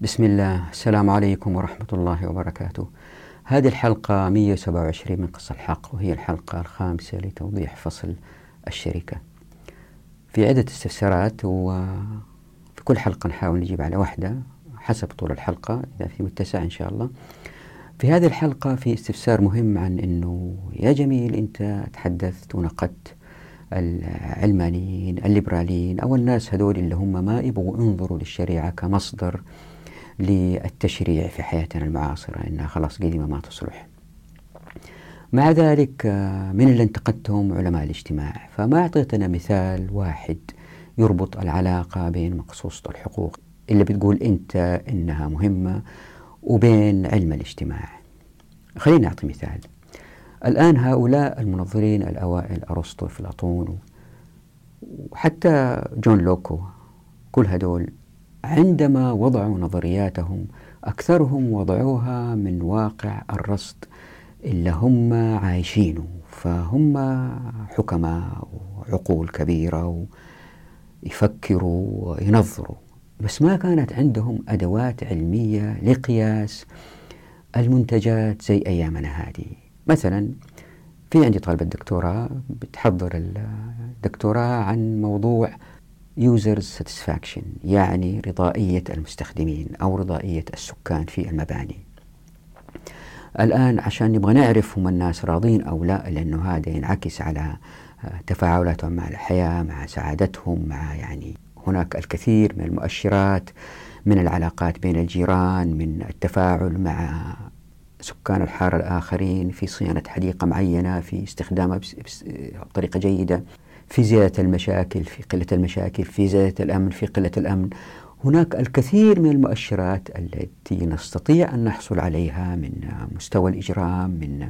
بسم الله. السلام عليكم ورحمة الله وبركاته. هذه الحلقة 127 من قصة الحق وهي الحلقة الخامسة لتوضيح فصل الشركة. في عدة استفسارات وفي كل حلقة نحاول نجيب على واحدة حسب طول الحلقة إذا في متسع إن شاء الله. في هذه الحلقة في استفسار مهم عن أنه يا جميل أنت تحدثت ونقدت العلمانيين الليبراليين أو الناس هذول اللي هم ما يبغوا ينظروا للشريعة كمصدر للتشريع في حياتنا المعاصرة إنها خلاص قديمة ما تصلح. مع ذلك آه، من اللي انتقدتهم علماء الاجتماع. فما أعطيتنا مثال واحد يربط العلاقة بين مقصوصة الحقوق اللي بتقول أنت إنها مهمة وبين علم الاجتماع. خلينا نعطي مثال. الآن هؤلاء المنظرين الأوائل أرسطو أفلاطون وحتى جون لوكو كل هدول عندما وضعوا نظرياتهم أكثرهم وضعوها من واقع الرصد اللي هم عايشينه فهم حكماء وعقول كبيرة ويفكروا وينظروا. بس ما كانت عندهم أدوات علمية لقياس المنتجات زي أيامنا هذه. مثلا في عندي طالبة دكتوراه بتحضر الدكتوراه عن موضوع users satisfaction يعني رضائية المستخدمين أو رضائية السكان في المباني. الآن عشان نبغى نعرف هم الناس راضين أو لا لأنه هذا ينعكس على تفاعلاتهم مع الحياة مع سعادتهم مع يعني هناك الكثير من المؤشرات من العلاقات بين الجيران من التفاعل مع سكان الحارة الآخرين في صيانة حديقة معينة في استخدامها بطريقة جيدة. في زيادة المشاكل في قلة المشاكل في زيادة الأمن في قلة الأمن. هناك الكثير من المؤشرات التي نستطيع أن نحصل عليها من مستوى الإجرام من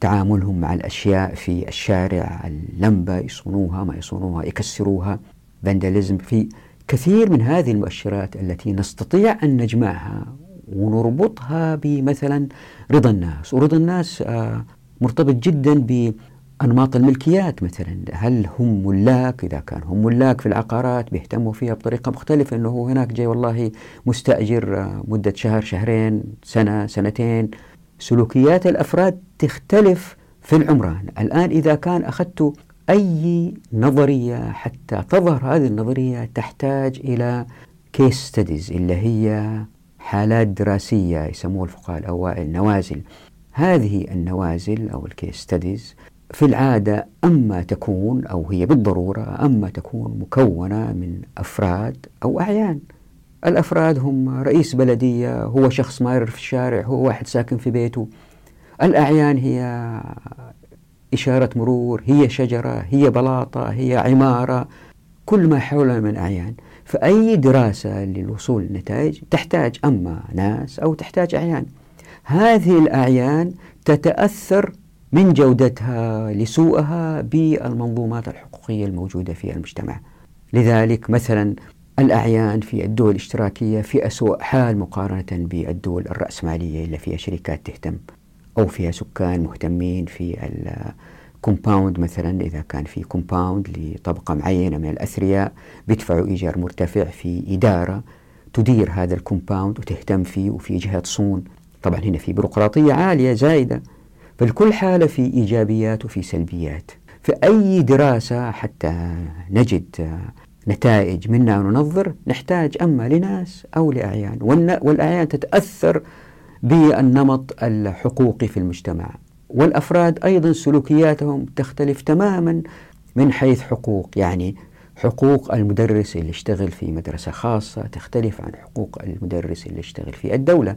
تعاملهم مع الأشياء في الشارع اللمبة يصونوها ما يصونوها يكسروها. فانداليزم في كثير من هذه المؤشرات التي نستطيع أن نجمعها ونربطها بمثلا رضا الناس. ورضا الناس آه، مرتبط جدا أنماط الملكيات مثلا. هل هم ملاك؟ إذا كان هم ملاك في العقارات بيهتموا فيها بطريقة مختلفة أنه هناك جاي والله مستأجر مدة شهر شهرين سنة سنتين. سلوكيات الأفراد تختلف في العمران. الآن إذا كان أخذت أي نظرية حتى تظهر هذه النظرية تحتاج إلى case studies اللي هي حالات دراسية يسموها الفقهاء الأوائل نوازل. هذه النوازل أو ال case studies في العادة أما تكون أو هي بالضرورة أما تكون مكونة من أفراد أو أعيان. الأفراد هم رئيس بلدية هو شخص مارر في الشارع هو واحد ساكن في بيته. الأعيان هي إشارة مرور هي شجرة هي بلاطة هي عمارة كل ما حولها من أعيان. فأي دراسة للوصول للنتائج تحتاج أما ناس أو تحتاج أعيان. هذه الأعيان تتأثر من جودتها لسوءها بالمنظومات الحقوقية الموجودة في المجتمع. لذلك مثلا الأعيان في الدول الاشتراكية في أسوأ حال مقارنة بالدول الرأسمالية اللي فيها شركات تهتم أو فيها سكان مهتمين في ال compound مثلا. إذا كان في compound لطبقة معينة من الأثرياء بيدفعوا إيجار مرتفع في إدارة تدير هذا ال compound وتهتم فيه وفي جهة تصون. طبعا هنا في بيروقراطية عالية زايدة فلكل حالة في إيجابيات وفي سلبيات. في أي دراسة حتى نجد نتائج منها ننظر نحتاج أما لناس أو لأعيان. والأعيان تتأثر بالنمط الحقوقي في المجتمع. والأفراد أيضا سلوكياتهم تختلف تماما من حيث حقوق. يعني حقوق المدرس اللي يشتغل في مدرسة خاصة تختلف عن حقوق المدرس اللي يشتغل في الدولة.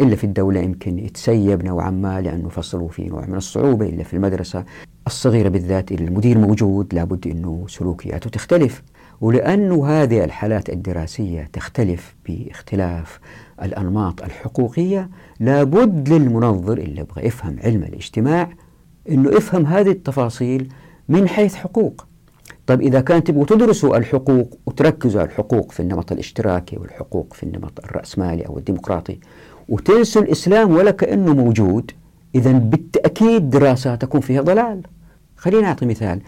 إلا في الدولة يمكن يتسيب نوعا ما لأنه فصلوا في نوع من الصعوبة إلا في المدرسة الصغيرة بالذات المدير موجود لابد أنه سلوكياته تختلف. ولأنه هذه الحالات الدراسية تختلف باختلاف الأنماط الحقوقية لابد للمنظر اللي يبغى يفهم علم الاجتماع أنه يفهم هذه التفاصيل من حيث حقوق. طيب إذا كان تبغوا تدرسوا الحقوق وتركزوا على الحقوق في النمط الاشتراكي والحقوق في النمط الرأسمالي أو الديمقراطي وتنسوا الإسلام ولا كأنه موجود إذا بالتأكيد دراساتكم فيها ضلال. خلينا نعطي مثال.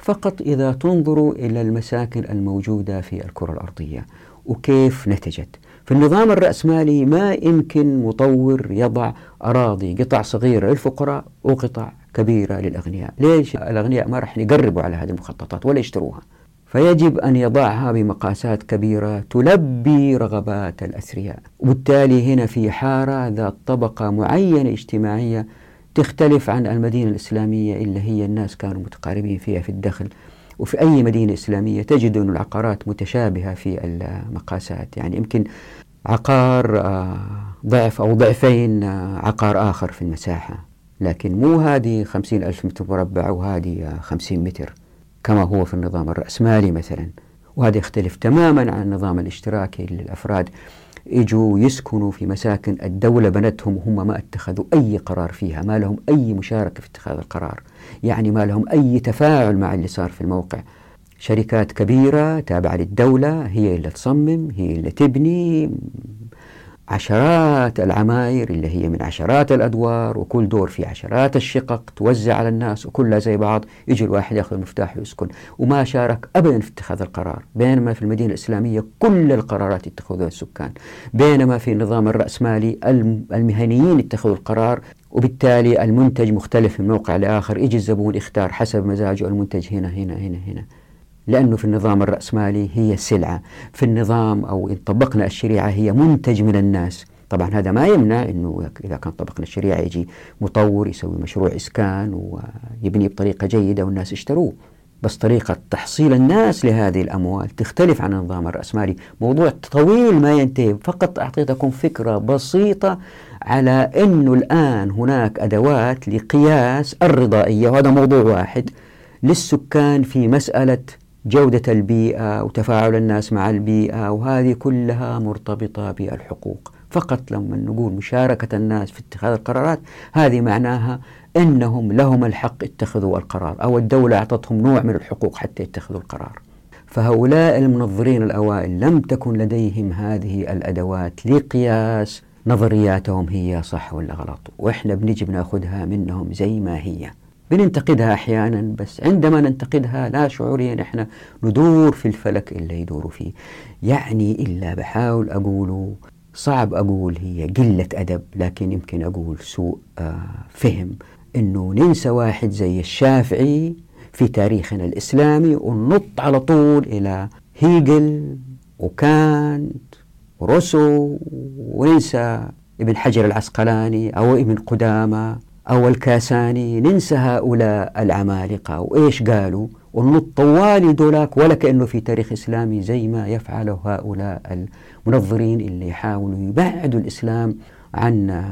فقط إذا تنظروا إلى المساكن الموجودة في الكرة الأرضية وكيف نتجت. في النظام الرأسمالي ما يمكن مطور يضع أراضي قطع صغيرة للفقراء وقطع كبيرة للأغنياء. ليش؟ الأغنياء ما راح يقربوا على هذه المخططات ولا يشتروها. فيجب أن يضعها بمقاسات كبيرة تلبي رغبات الأثرياء. وبالتالي هنا في حارة ذات طبقة معينة اجتماعية تختلف عن المدينة الإسلامية اللي هي الناس كانوا متقاربين فيها في الدخل. وفي أي مدينة إسلامية تجد أن العقارات متشابهة في المقاسات. يعني يمكن عقار آه، ضعف أو ضعفين آه، عقار آخر في المساحة. لكن مو هذه خمسين ألف متر مربع وهذه آه، خمسين متر. كما هو في النظام الرأسمالي مثلا. وهذا يختلف تماما عن النظام الاشتراكي للأفراد. يجوا يسكنوا في مساكن الدولة بنتهم وهم ما اتخذوا أي قرار فيها. ما لهم أي مشاركة في اتخاذ القرار. يعني ما لهم أي تفاعل مع اللي صار في الموقع. شركات كبيرة تابعة للدولة هي اللي تصمم هي اللي تبني. عشرات العماير اللي هي من عشرات الأدوار وكل دور فيه عشرات الشقق توزع على الناس وكلها زي بعض يجي الواحد ياخذ المفتاح ويسكن. وما شارك أبدا في اتخاذ القرار بينما في المدينة الإسلامية كل القرارات يتخذها السكان. بينما في النظام الرأسمالي المهنيين يتخذوا القرار وبالتالي المنتج مختلف من موقع لآخر يجي الزبون يختار حسب مزاجه المنتج هنا هنا هنا هنا. لأنه في النظام الرأسمالي هي سلعة. في النظام أو إن طبقنا الشريعة هي منتج من الناس. طبعا هذا ما يمنع أنه إذا كان طبقنا الشريعة يجي مطور يسوي مشروع إسكان ويبني بطريقة جيدة والناس يشتروه. بس طريقة تحصيل الناس لهذه الأموال تختلف عن النظام الرأسمالي. موضوع طويل ما ينتهي. فقط أعطيتكم فكرة بسيطة على أنه الآن هناك أدوات لقياس الرضائية. وهذا موضوع واحد. للسكان في مسألة جودة البيئة وتفاعل الناس مع البيئة وهذه كلها مرتبطة بالحقوق. فقط لما نقول مشاركة الناس في اتخاذ القرارات هذه معناها أنهم لهم الحق اتخذوا القرار أو الدولة أعطتهم نوع من الحقوق حتى يتخذوا القرار. فهؤلاء المنظرين الأوائل لم تكن لديهم هذه الأدوات لقياس نظرياتهم هي صح ولا غلط. وإحنا بنجي بنأخذها منهم زي ما هي. بننتقدها أحيانا بس عندما ننتقدها لا شعوريا إحنا ندور في الفلك اللي يدوروا فيه. يعني إلا بحاول أقوله صعب أقول هي قلة أدب لكن يمكن أقول سوء آه فهم. أنه ننسى واحد زي الشافعي في تاريخنا الإسلامي وننط على طول إلى هيجل وكانت وروسو وننسى ابن حجر العسقلاني أو ابن قدامة. أو الكاساني ننسى هؤلاء العمالقة. وإيش قالوا؟ وننط طوالي دولاك ولا كأنه في تاريخ إسلامي زي ما يفعله هؤلاء المنظرين اللي يحاولوا يبعدوا الإسلام عن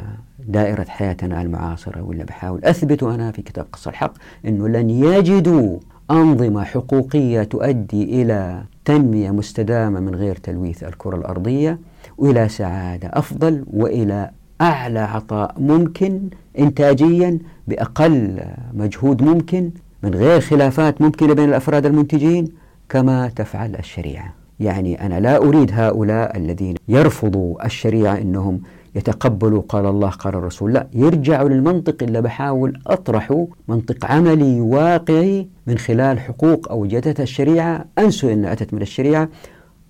دائرة حياتنا المعاصرة ولا بحاول. أثبت أنا في كتاب قصة الحق أنه لن يجدوا أنظمة حقوقية تؤدي إلى تنمية مستدامة من غير تلويث الكرة الأرضية وإلى سعادة أفضل وإلى أعلى عطاء ممكن إنتاجيا بأقل مجهود ممكن من غير خلافات ممكنة بين الأفراد المنتجين كما تفعل الشريعة. يعني أنا لا أريد هؤلاء الذين يرفضوا الشريعة أنهم يتقبلوا قال الله قال الرسول. لا يرجعوا للمنطق اللي بحاول أطرحه منطق عملي واقعي من خلال حقوق أوجدتها الشريعة. أنسوا أن أتت من الشريعة.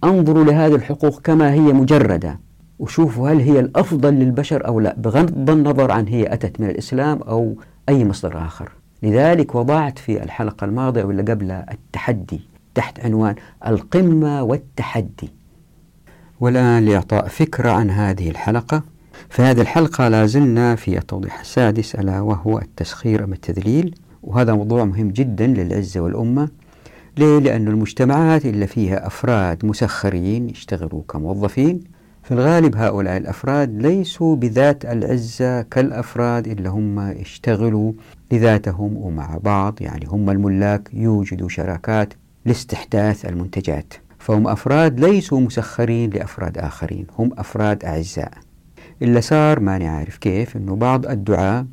أنظروا لهذه الحقوق كما هي مجردة. وشوفوا هل هي الأفضل للبشر أو لا بغض النظر عن هي أتت من الإسلام أو أي مصدر آخر. لذلك وضعت في الحلقة الماضية واللي قبلها التحدي تحت عنوان القمة والتحدي. والآن لإعطاء فكرة عن هذه الحلقة. في هذه الحلقة لازلنا في التوضيح السادس ألا وهو التسخير أم التذليل. وهذا موضوع مهم جدا للعزة والأمة. ليه؟ لأن المجتمعات اللي فيها أفراد مسخرين يشتغلوا كموظفين. في الغالب هؤلاء الأفراد ليسوا بذات العزة كالأفراد اللي هم يشتغلوا لذاتهم ومع بعض يعني هم الملاك يوجدوا شراكات لاستحداث المنتجات. فهم أفراد ليسوا مسخرين لأفراد آخرين هم أفراد أعزاء. اللي صار ماني عارف كيف أنه بعض الدعاة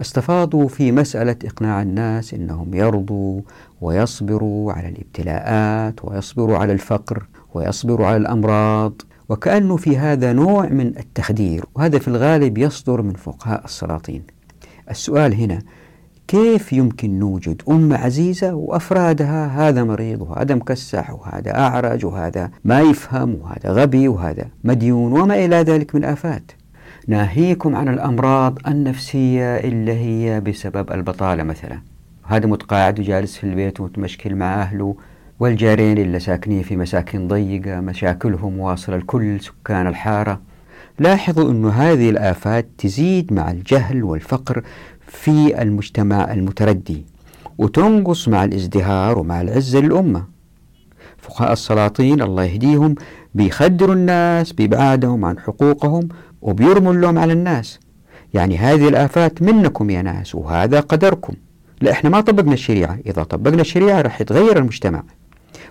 استفاضوا في مسألة إقناع الناس أنهم يرضوا ويصبروا على الابتلاءات ويصبروا على الفقر ويصبروا على الأمراض. وكأنه في هذا نوع من التخدير وهذا في الغالب يصدر من فقهاء السلاطين. السؤال هنا كيف يمكن نوجد أمة عزيزة وأفرادها هذا مريض وهذا مكسح وهذا أعرج وهذا ما يفهم وهذا غبي وهذا مديون وما إلى ذلك من آفات؟ ناهيكم عن الأمراض النفسية اللي هي بسبب البطالة مثلا. هذا متقاعد وجالس في البيت ومتمشكل مع أهله والجارين اللي ساكنين في مساكن ضيقة مشاكلهم واصلة لكل سكان الحارة. لاحظوا أن هذه الآفات تزيد مع الجهل والفقر في المجتمع المتردي وتنقص مع الازدهار ومع العزة للأمة. فقهاء السلاطين الله يهديهم بيخدروا الناس بإبعادهم عن حقوقهم وبيرموا اللوم على الناس. يعني هذه الآفات منكم يا ناس وهذا قدركم. لا إحنا ما طبقنا الشريعة. إذا طبقنا الشريعة راح يتغير المجتمع.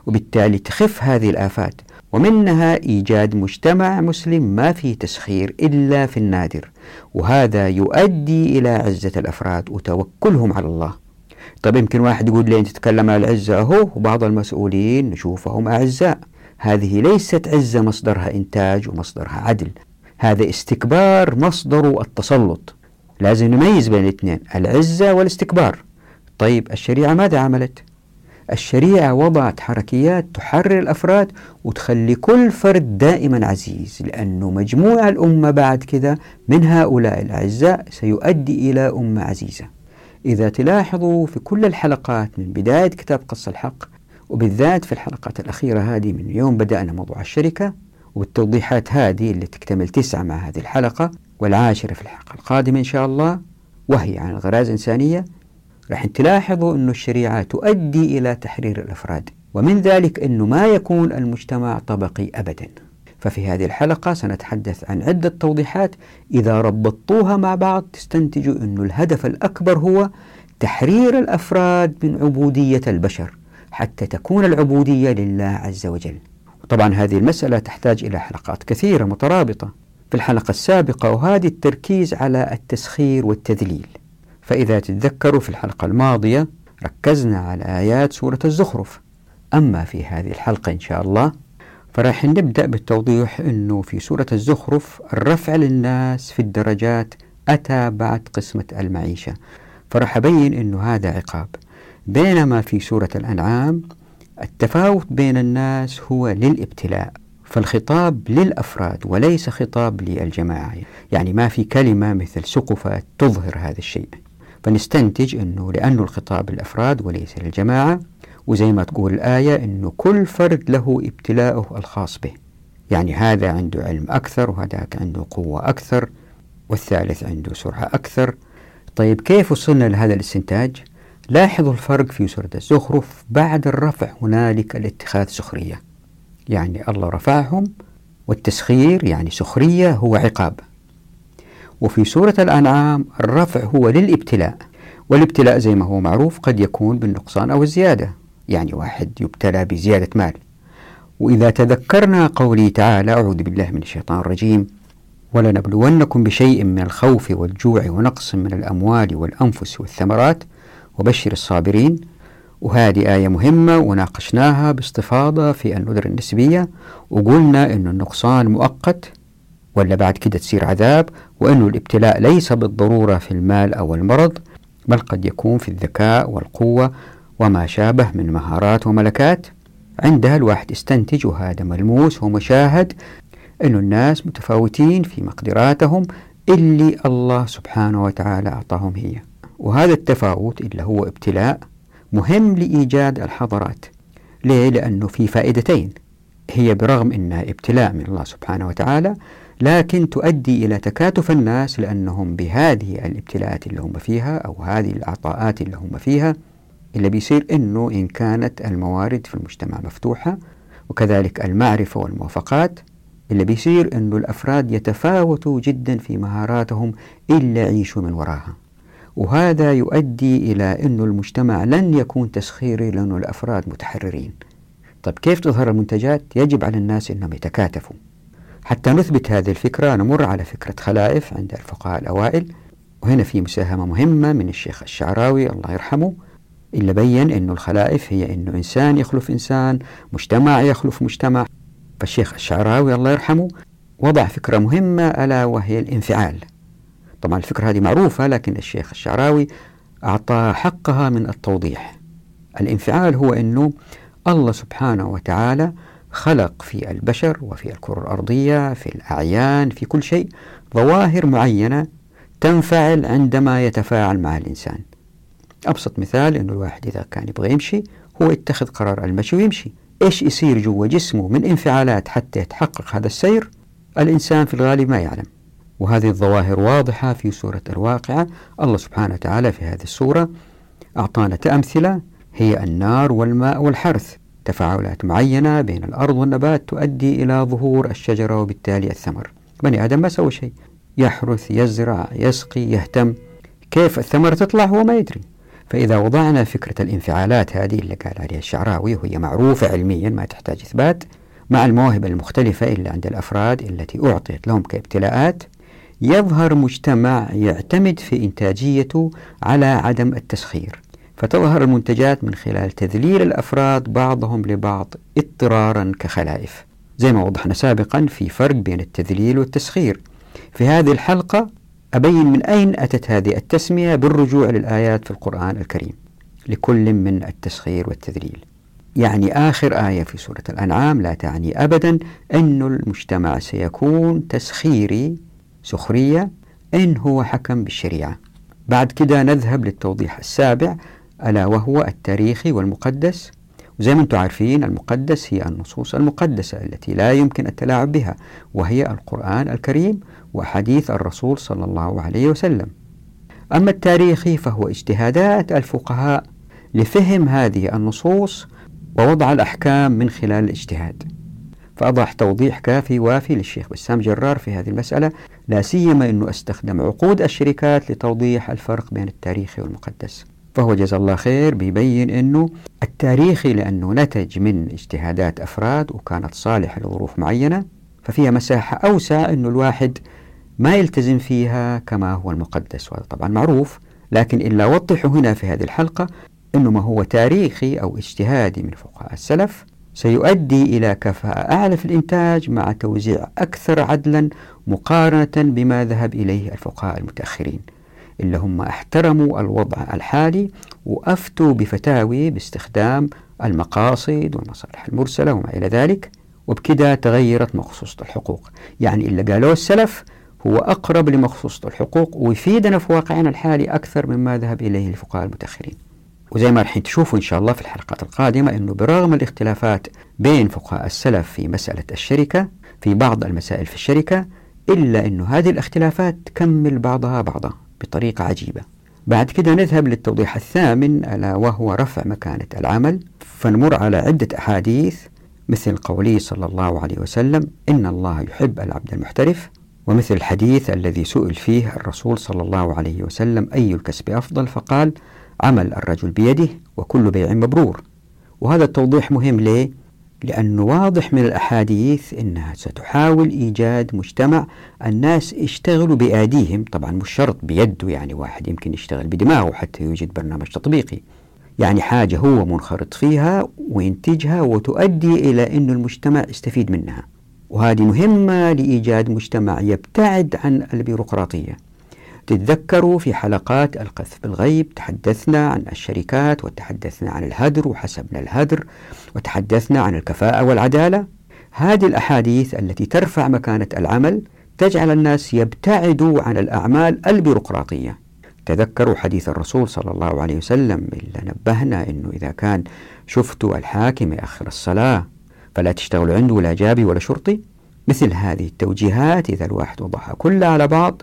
وبالتالي تخف هذه الآفات. ومنها إيجاد مجتمع مسلم ما فيه تسخير إلا في النادر وهذا يؤدي إلى عزة الأفراد وتوكلهم على الله. طيب يمكن واحد يقول لي أنت تتكلم عن العزة أهو وبعض المسؤولين نشوفهم أعزاء. هذه ليست عزة مصدرها إنتاج ومصدرها عدل. هذا استكبار مصدر التسلط. لازم نميز بين الاثنين العزة والاستكبار. طيب الشريعة ماذا عملت؟ الشريعة وضعت حركيات تحرر الأفراد وتخلي كل فرد دائما عزيز لأنه مجموع الأمة بعد كذا من هؤلاء الأعزاء سيؤدي إلى أمة عزيزة. إذا تلاحظوا في كل الحلقات من بداية كتاب قص الحق وبالذات في الحلقات الأخيرة هذه من يوم بدأنا موضوع الشركة والتوضيحات هذه اللي تكتمل تسعة مع هذه الحلقة والعاشرة في الحلقة القادمة إن شاء الله وهي عن الغرائز الإنسانية راح تلاحظوا أن الشريعة تؤدي إلى تحرير الأفراد ومن ذلك أنه ما يكون المجتمع طبقي أبدا. ففي هذه الحلقة سنتحدث عن عدة توضيحات إذا ربطوها مع بعض تستنتجوا أن الهدف الأكبر هو تحرير الأفراد من عبودية البشر حتى تكون العبودية لله عز وجل. طبعا هذه المسألة تحتاج إلى حلقات كثيرة مترابطة. في الحلقة السابقة وهذه التركيز على التسخير والتذليل. فإذا تتذكروا في الحلقة الماضية ركزنا على آيات سورة الزخرف. أما في هذه الحلقة إن شاء الله فراح نبدأ بالتوضيح أنه في سورة الزخرف الرفع للناس في الدرجات أتى بعد قسمة المعيشة. فراح أبين أنه هذا عقاب. بينما في سورة الأنعام التفاوت بين الناس هو للابتلاء فالخطاب للأفراد وليس خطاب للجماعة. يعني ما في كلمة مثل سقفة تظهر هذا الشيء. فنستنتج أنه لأنه الخطاب للأفراد وليس للجماعة وزي ما تقول الآية أنه كل فرد له ابتلاءه الخاص به. يعني هذا عنده علم أكثر وهذاك عنده قوة أكثر والثالث عنده سرعة أكثر. طيب كيف وصلنا لهذا الاستنتاج؟ لاحظوا الفرق في سورة الزخرف بعد الرفع هنالك الاتخاذ سخرية. يعني الله رفعهم والتسخير يعني سخرية هو عقاب. وفي سورة الأنعام الرفع هو للإبتلاء والإبتلاء زي ما هو معروف قد يكون بالنقصان أو الزيادة يعني واحد يبتلى بزيادة مال. وإذا تذكرنا قوله تعالى أعوذ بالله من الشيطان الرجيم ولنبلونكم بشيء من الخوف والجوع ونقص من الأموال والأنفس والثمرات وبشر الصابرين. وهذه آية مهمة وناقشناها باستفاضة في الندر النسبية وقلنا أن النقصان مؤقت ولا بعد كده تصير عذاب وأنه الابتلاء ليس بالضرورة في المال أو المرض بل قد يكون في الذكاء والقوة وما شابه من مهارات وملكات. عندها الواحد يستنتج وهذا ملموس ومشاهد أن الناس متفاوتين في مقدراتهم اللي الله سبحانه وتعالى أعطاهم هي. وهذا التفاوت اللي هو ابتلاء مهم لإيجاد الحضارات. ليه؟ لأنه في فائدتين. هي برغم أنها ابتلاء من الله سبحانه وتعالى لكن تؤدي إلى تكاتف الناس لأنهم بهذه الابتلاءات اللي هم فيها أو هذه العطاءات اللي هم فيها اللي بيصير أنه إن كانت الموارد في المجتمع مفتوحة وكذلك المعرفة والموافقات اللي بيصير أنه الأفراد يتفاوتوا جدا في مهاراتهم إلا يعيشوا من وراها. وهذا يؤدي إلى أن المجتمع لن يكون تسخيري لأنه الأفراد متحررين. طيب كيف تظهر المنتجات؟ يجب على الناس أنهم يتكاتفوا. حتى نثبت هذه الفكرة نمر على فكرة خلائف عند الفقهاء الأوائل. وهنا في مساهمة مهمة من الشيخ الشعراوي الله يرحمه إلا بين أن الخلائف هي أنه إنسان يخلف إنسان مجتمع يخلف مجتمع. فالشيخ الشعراوي الله يرحمه وضع فكرة مهمة ألا وهي الانفعال. طبعا الفكرة هذه معروفة لكن الشيخ الشعراوي أعطى حقها من التوضيح. الانفعال هو أنه الله سبحانه وتعالى خلق في البشر وفي الكرة الأرضية في الأعيان في كل شيء ظواهر معينة تنفعل عندما يتفاعل مع الإنسان. أبسط مثال أنه الواحد إذا كان يبغى يمشي هو يتخذ قرار المشي ويمشي. إيش يصير جوا جسمه من انفعالات حتى يتحقق هذا السير؟ الإنسان في الغالب ما يعلم. وهذه الظواهر واضحة في سورة الواقعة. الله سبحانه وتعالى في هذه السورة أعطانا أمثلة هي النار والماء والحرث. تفاعلات معينة بين الأرض والنبات تؤدي إلى ظهور الشجرة وبالتالي الثمر. بني آدم ما سوى شيء؟ يحرث يزرع يسقي يهتم. كيف الثمرة تطلع هو ما يدري. فإذا وضعنا فكرة الانفعالات هذه اللي قال عليها الشعراوي وهي معروفة علميا ما تحتاج إثبات مع المواهب المختلفة اللي عند الأفراد التي أعطيت لهم كابتلاءات يظهر مجتمع يعتمد في إنتاجيته على عدم التسخير. فتظهر المنتجات من خلال تذليل الأفراد بعضهم لبعض اضطرارا كخلائف. زي ما وضحنا سابقا في فرق بين التذليل والتسخير. في هذه الحلقة أبين من أين أتت هذه التسمية بالرجوع للآيات في القرآن الكريم. لكل من التسخير والتذليل. يعني آخر آية في سورة الأنعام لا تعني أبدا أن المجتمع سيكون تسخيري سخرية إن هو حكم بالشريعة. بعد كده نذهب للتوضيح السابع ألا وهو التاريخي والمقدس؟ وزي ما أنتم عارفين المقدس هي النصوص المقدسة التي لا يمكن التلاعب بها وهي القرآن الكريم وحديث الرسول صلى الله عليه وسلم. أما التاريخي فهو اجتهادات الفقهاء لفهم هذه النصوص ووضع الأحكام من خلال الاجتهاد. فأضح توضيح كافي وافي للشيخ بسام جرار في هذه المسألة لا سيما أنه استخدم عقود الشركات لتوضيح الفرق بين التاريخي والمقدس. فهو جزا الله خير بيبين أنه التاريخي لأنه نتج من اجتهادات أفراد وكانت صالحة لظروف معينة ففيها مساحة أوسع أنه الواحد ما يلتزم فيها كما هو المقدس وهذا طبعا معروف. لكن إلا وضحه هنا في هذه الحلقة أنه ما هو تاريخي أو اجتهادي من فقهاء السلف سيؤدي إلى كفاءة أعلى في الإنتاج مع توزيع أكثر عدلا مقارنة بما ذهب إليه الفقهاء المتأخرين. اللي هم احترموا الوضع الحالي وأفتوا بفتاوي باستخدام المقاصد والمصالح المرسلة وما إلى ذلك وبكده تغيرت مخصوصة الحقوق. يعني اللي قالوه السلف هو أقرب لمخصوصة الحقوق ويفيدنا في واقعنا الحالي أكثر مما ذهب إليه الفقهاء المتأخرين. وزي ما رح تشوفوا إن شاء الله في الحلقات القادمة أنه برغم الاختلافات بين فقهاء السلف في مسألة الشركة في بعض المسائل في الشركة إلا أنه هذه الاختلافات تكمل بعضها بعضا. بطريقة عجيبة. بعد كده نذهب للتوضيح الثامن ألا وهو رفع مكانة العمل. فنمر على عدة أحاديث مثل قوله صلى الله عليه وسلم إن الله يحب العبد المحترف. ومثل الحديث الذي سئل فيه الرسول صلى الله عليه وسلم أي الكسب أفضل؟ فقال عمل الرجل بيده وكل بيع مبرور. وهذا التوضيح مهم ليه؟ لأنه واضح من الأحاديث أنها ستحاول إيجاد مجتمع الناس يشتغلوا بأيديهم طبعا مش شرط بيده يعني واحد يمكن يشتغل بدماغه حتى يوجد برنامج تطبيقي. يعني حاجة هو منخرط فيها وينتجها وتؤدي إلى أن المجتمع يستفيد منها. وهذه مهمة لإيجاد مجتمع يبتعد عن البيروقراطية. تتذكروا في حلقات القذف بالغيب تحدثنا عن الشركات وتحدثنا عن الهدر وحسبنا الهدر وتحدثنا عن الكفاءة والعدالة. هذه الأحاديث التي ترفع مكانة العمل تجعل الناس يبتعدوا عن الأعمال البيروقراطية. تذكروا حديث الرسول صلى الله عليه وسلم اللي نبهنا أنه إذا كان شفتوا الحاكم يأخر الصلاة فلا تشتغلوا عنده ولا جابي ولا شرطي. مثل هذه التوجيهات إذا الواحد وضعها كلها على بعض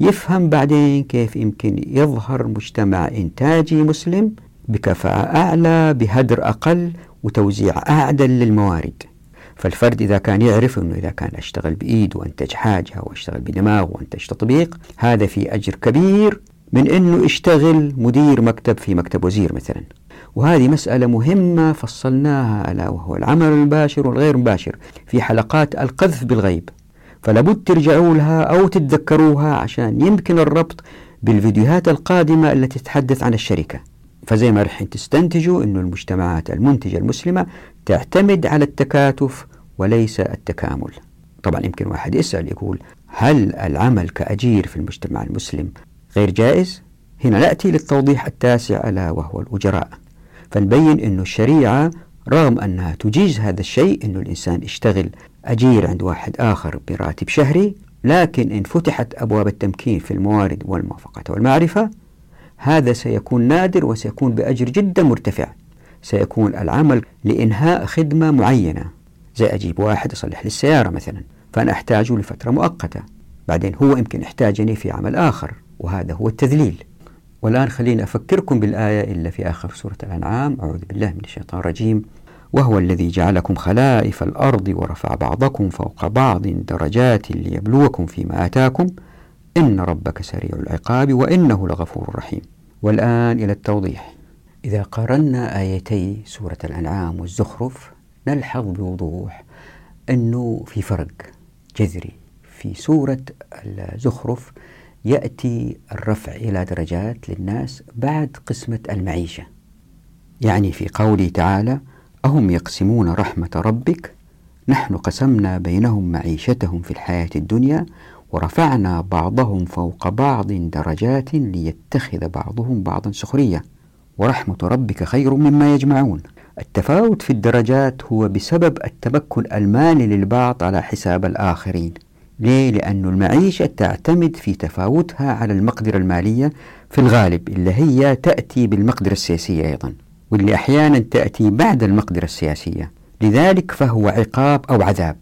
يفهم بعدين كيف يمكن يظهر مجتمع إنتاجي مسلم بكفاءة أعلى بهدر أقل وتوزيع أعدل للموارد. فالفرد إذا كان يعرف أنه إذا كان أشتغل بإيد وأنتج حاجة وأشتغل بدماغ وأنتج تطبيق هذا في أجر كبير من أنه يشتغل مدير مكتب في مكتب وزير مثلا. وهذه مسألة مهمة فصلناها ألا وهو العمل المباشر والغير مباشر في حلقات القذف بالغيب. فلابد ترجعوا لها أو تتذكروها عشان يمكن الربط بالفيديوهات القادمة التي تتحدث عن الشركة. فزي ما رح تستنتجوا أن المجتمعات المنتجة المسلمة تعتمد على التكاتف وليس التكامل. طبعا يمكن واحد يسأل يقول هل العمل كأجير في المجتمع المسلم غير جائز؟ هنا نأتي للتوضيح التاسع ألا وهو الأجراء. فنبين أن الشريعة رغم أنها تجيز هذا الشيء أن الإنسان يشتغل أجير عند واحد آخر براتب شهري لكن إن فتحت أبواب التمكين في الموارد والموافقة والمعرفة هذا سيكون نادر وسيكون بأجر جدا مرتفع. سيكون العمل لإنهاء خدمة معينة. زي أجيب واحد يصلح لي السيارة مثلا فأنا أحتاجه لفترة مؤقتة. بعدين هو يمكن يحتاجني في عمل آخر وهذا هو التذليل. والآن خليني أفكركم بالآية إلا في آخر سورة الأنعام. أعوذ بالله من الشيطان الرجيم. وهو الذي جعلكم خلائف الأرض ورفع بعضكم فوق بعض درجات ليبلوكم فيما آتاكم. إن ربك سريع العقاب وإنه لغفور رحيم. والآن إلى التوضيح. إذا قارنا آيتي سورة الأنعام والزخرف نلحظ بوضوح أنه في فرق جذري. في سورة الزخرف يأتي الرفع إلى درجات للناس بعد قسمة المعيشة. يعني في قوله تعالى أهم يقسمون رحمة ربك؟ نحن قسمنا بينهم معيشتهم في الحياة الدنيا ورفعنا بعضهم فوق بعض درجات ليتخذ بعضهم بعضا سخرية. ورحمة ربك خير مما يجمعون. التفاوت في الدرجات هو بسبب التمكن المالي للبعض على حساب الآخرين. ليه؟ لأن المعيشة تعتمد في تفاوتها على المقدرة المالية في الغالب اللي هي تأتي بالمقدرة السياسية أيضا. واللي أحيانا تأتي بعد المقدرة السياسية. لذلك فهو عقاب أو عذاب.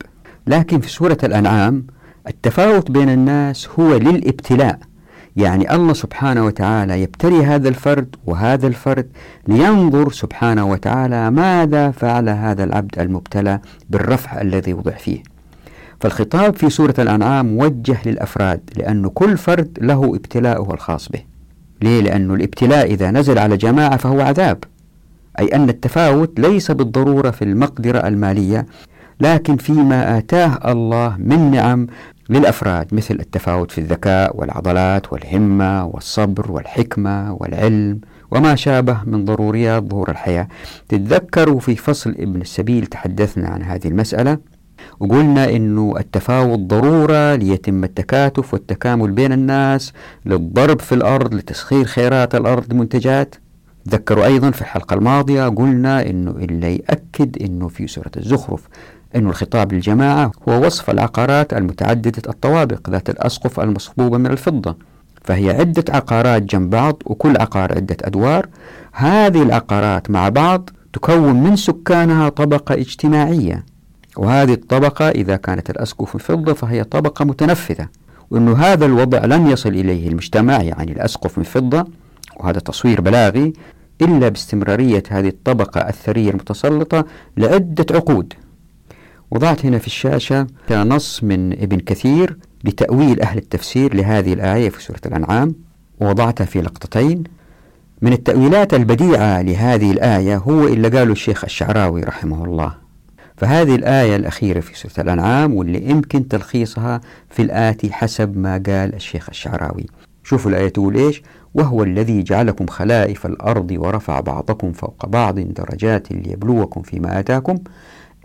لكن في سورة الأنعام التفاوت بين الناس هو للابتلاء. يعني الله سبحانه وتعالى يبتلي هذا الفرد وهذا الفرد لينظر سبحانه وتعالى ماذا فعل هذا العبد المبتلى بالرفع الذي وضع فيه. فالخطاب في سورة الأنعام موجه للأفراد لأن كل فرد له ابتلاءه الخاص به. ليه؟ لأن الابتلاء إذا نزل على جماعة فهو عذاب. أي أن التفاوت ليس بالضرورة في المقدرة المالية لكن فيما آتاه الله من نعم للأفراد مثل التفاوت في الذكاء والعضلات والهمة والصبر والحكمة والعلم وما شابه من ضروريات ظهور الحياة. تتذكروا في فصل ابن السبيل تحدثنا عن هذه المسألة وقلنا إنه التفاوت ضرورة ليتم التكاتف والتكامل بين الناس للضرب في الأرض لتسخير خيرات الأرض منتجات تذكروا أيضا في الحلقة الماضية قلنا إنه اللي يأكد إنه في سورة الزخرف أن الخطاب للجماعة هو وصف العقارات المتعددة الطوابق ذات الأسقف المصبوبة من الفضة. فهي عدة عقارات جنب بعض وكل عقار عدة أدوار. هذه العقارات مع بعض تكون من سكانها طبقة اجتماعية. وهذه الطبقة إذا كانت الأسقف فضة فهي طبقة متنفذة. وأنه هذا الوضع لن يصل إليه المجتمع يعني الأسقف من فضة. وهذا تصوير بلاغي. إلا باستمرارية هذه الطبقة الثرية المتسلطة لعدة عقود. وضعت هنا في الشاشة نص من ابن كثير لتأويل أهل التفسير لهذه الآية في سورة الأنعام ووضعتها في لقطتين. من التأويلات البديعة لهذه الآية هو اللي قاله الشيخ الشعراوي رحمه الله. فهذه الآية الأخيرة في سورة الأنعام واللي يمكن تلخيصها في الآتي حسب ما قال الشيخ الشعراوي. شوفوا الآية تقول إيش؟ وهو الذي جعلكم خلائف الأرض ورفع بعضكم فوق بعض درجات ليبلوكم فيما آتاكم.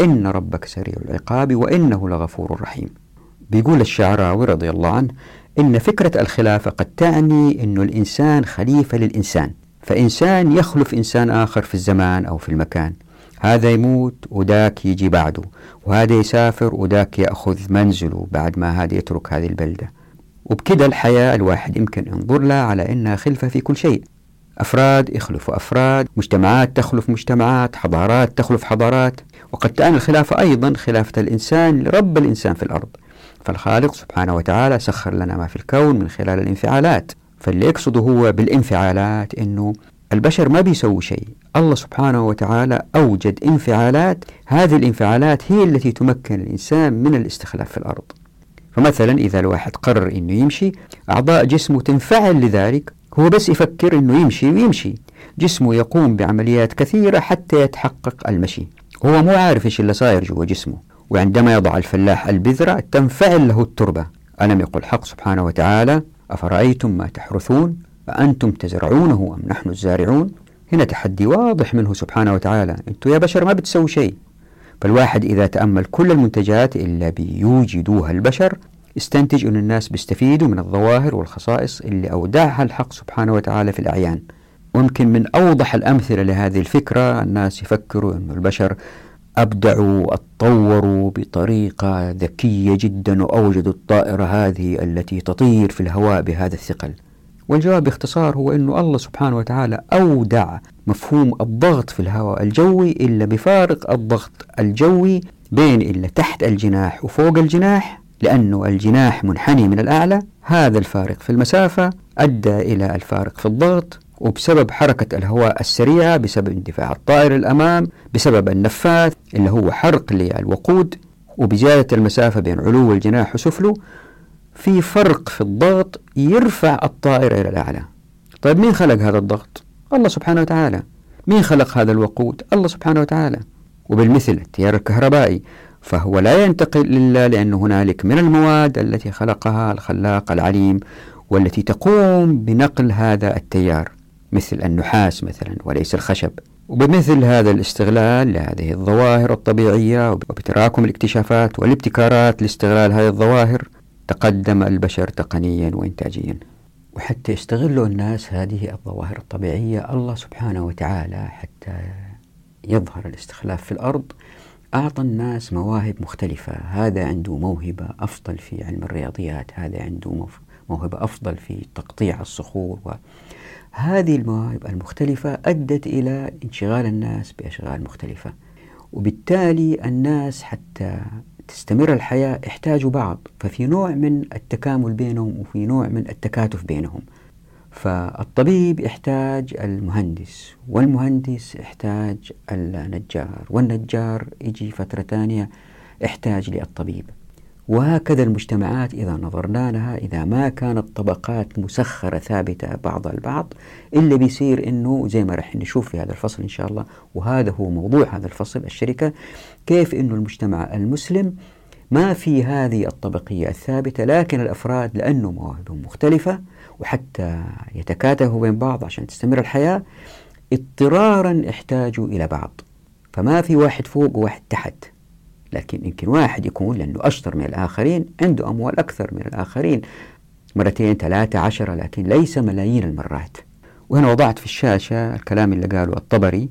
إن ربك سريع العقاب وإنه لغفور رحيم. بيقول الشعراوي رضي الله عنه إن فكرة الخلافة قد تعني أن الإنسان خليفة للإنسان فإنسان يخلف إنسان آخر في الزمان أو في المكان. هذا يموت وذاك يجي بعده وهذا يسافر وذاك يأخذ منزله بعد ما هذا يترك هذه البلدة. وبكده الحياة الواحد يمكن ينظر لها على أنها خلفة في كل شيء. أفراد يخلفوا أفراد مجتمعات تخلف مجتمعات حضارات تخلف حضارات. وقد تعني الخلافة أيضا خلافة الإنسان لرب الإنسان في الأرض. فالخالق سبحانه وتعالى سخر لنا ما في الكون من خلال الانفعالات. فاللي يقصده هو بالانفعالات أنه البشر ما بيسووا شيء. الله سبحانه وتعالى أوجد انفعالات. هذه الانفعالات هي التي تمكن الإنسان من الاستخلاف في الأرض. فمثلا إذا الواحد قرر أنه يمشي أعضاء جسمه تنفعل لذلك. هو بس يفكر أنه يمشي ويمشي. جسمه يقوم بعمليات كثيرة حتى يتحقق المشي. هو مو عارف إيش اللي صاير جوا جسمه وعندما يضع الفلاح البذرة تنفعل له التربة. ألم يقل حق سبحانه وتعالى أفرأيتم ما تحرثون؟ أأنتم تزرعونه أم نحن الزارعون؟ هنا تحدي واضح منه سبحانه وتعالى أنتم يا بشر ما بتسوي شيء. فالواحد إذا تأمل كل المنتجات إلا بيوجدوها. البشر استنتج أن الناس بيستفيدوا من الظواهر والخصائص اللي أودعها الحق سبحانه وتعالى في الأعيان. ويمكن من أوضح الأمثلة لهذه الفكرة الناس يفكروا أن البشر أبدعوا وأتطوروا بطريقة ذكية جدا وأوجدوا الطائرة هذه التي تطير في الهواء بهذا الثقل. والجواب باختصار هو أن الله سبحانه وتعالى أودع مفهوم الضغط في الهواء الجوي إلا بفارق الضغط الجوي بين إلا تحت الجناح وفوق الجناح لأنه الجناح منحني من الأعلى. هذا الفارق في المسافة أدى إلى الفارق في الضغط وبسبب حركة الهواء السريعة بسبب اندفاع الطائر الأمام بسبب النفاث اللي هو حرق للوقود وبزيادة المسافة بين علو الجناح وسفله. في فرق في الضغط يرفع الطائر إلى الأعلى طيب مين خلق هذا الضغط؟ الله سبحانه وتعالى مين خلق هذا الوقود؟ الله سبحانه وتعالى وبالمثل التيار الكهربائي فهو لا ينتقل إلا لأن هنالك من المواد التي خلقها الخلاق العليم والتي تقوم بنقل هذا التيار مثل النحاس مثلا وليس الخشب وبمثل هذا الاستغلال لهذه الظواهر الطبيعية وبتراكم الاكتشافات والابتكارات لاستغلال هذه الظواهر تقدم البشر تقنيا وإنتاجيا وحتى يستغلوا الناس هذه الظواهر الطبيعية الله سبحانه وتعالى حتى يظهر الاستخلاف في الأرض أعطى الناس مواهب مختلفة. هذا عنده موهبة أفضل في علم الرياضيات هذا عنده موهبة أفضل في تقطيع الصخور هذه المواهب المختلفة أدت إلى انشغال الناس بأشغال مختلفة وبالتالي الناس حتى تستمر الحياة يحتاجوا بعض ففي نوع من التكامل بينهم وفي نوع من التكاتف بينهم. فالطبيب يحتاج المهندس والمهندس يحتاج النجار والنجار يجي فترة ثانية يحتاج للطبيب. وهكذا المجتمعات إذا نظرنا لها إذا ما كانت طبقات مسخرة ثابتة بعضها البعض إلا بيصير إنه زي ما رح نشوف في هذا الفصل إن شاء الله وهذا هو موضوع هذا الفصل الشركة كيف إنه المجتمع المسلم ما في هذه الطبقية الثابتة لكن الأفراد لأنه مواهبهم مختلفة وحتى يتكاتفوا بين بعض عشان تستمر الحياة اضطرارا يحتاجوا إلى بعض. فما في واحد فوق وواحد تحت لكن يمكن واحد يكون لأنه أشطر من الآخرين عنده أموال أكثر من الآخرين مرتين ثلاثة عشرة لكن ليس ملايين المرات. وهنا وضعت في الشاشة الكلام اللي قاله الطبري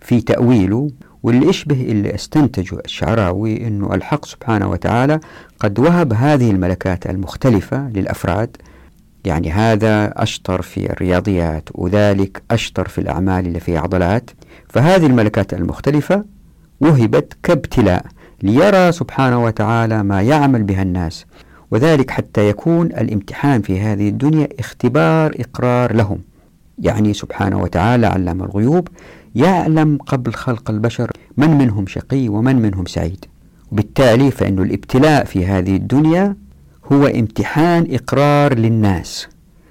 في تأويله واللي يشبه اللي استنتجه الشعراوي أنه الحق سبحانه وتعالى قد وهب هذه الملكات المختلفة للأفراد. يعني هذا أشطر في الرياضيات وذلك أشطر في الأعمال اللي فيها عضلات. فهذه الملكات المختلفة وهبت كابتلاء ليرى سبحانه وتعالى ما يعمل بها الناس. وذلك حتى يكون الامتحان في هذه الدنيا اختبار إقرار لهم. يعني سبحانه وتعالى علام الغيوب يعلم قبل خلق البشر من منهم شقي ومن منهم سعيد. وبالتالي فإن الابتلاء في هذه الدنيا هو امتحان إقرار للناس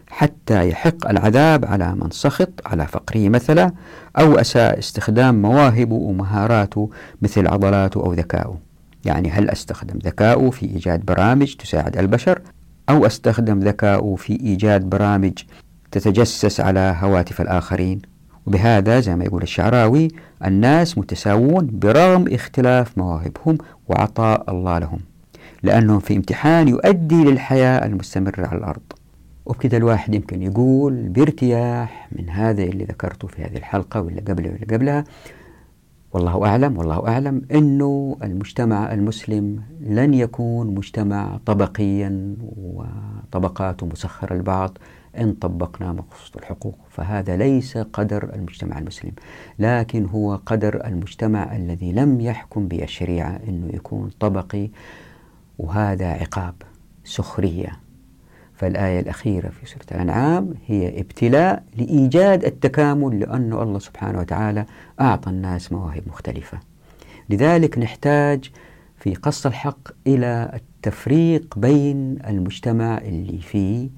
حتى يحق العذاب على من سخط على فقره مثلا أو أساء استخدام مواهبه ومهاراته مثل عضلاته أو ذكائه يعني هل أستخدم ذكاؤه في إيجاد برامج تساعد البشر؟ أو أستخدم ذكاؤه في إيجاد برامج تتجسس على هواتف الآخرين؟ وبهذا زي ما يقول الشعراوي الناس متساوون برغم اختلاف مواهبهم وعطاء الله لهم لأنهم في امتحان يؤدي للحياة المستمرة على الأرض. وبكذا الواحد يمكن يقول بارتياح من هذا اللي ذكرته في هذه الحلقة واللي قبلها واللي قبلها. والله أعلم والله أعلم أنه المجتمع المسلم لن يكون مجتمع طبقيا وطبقاته مسخرة لبعض. إن طبقنا مقصود الحقوق فهذا ليس قدر المجتمع المسلم لكن هو قدر المجتمع الذي لم يحكم بالشريعة أنه يكون طبقي وهذا عقاب سخرية. فالآية الأخيرة في سورة الأنعام هي ابتلاء لإيجاد التكامل لأن الله سبحانه وتعالى أعطى الناس مواهب مختلفة. لذلك نحتاج في قص الحق إلى التفريق بين المجتمع اللي فيه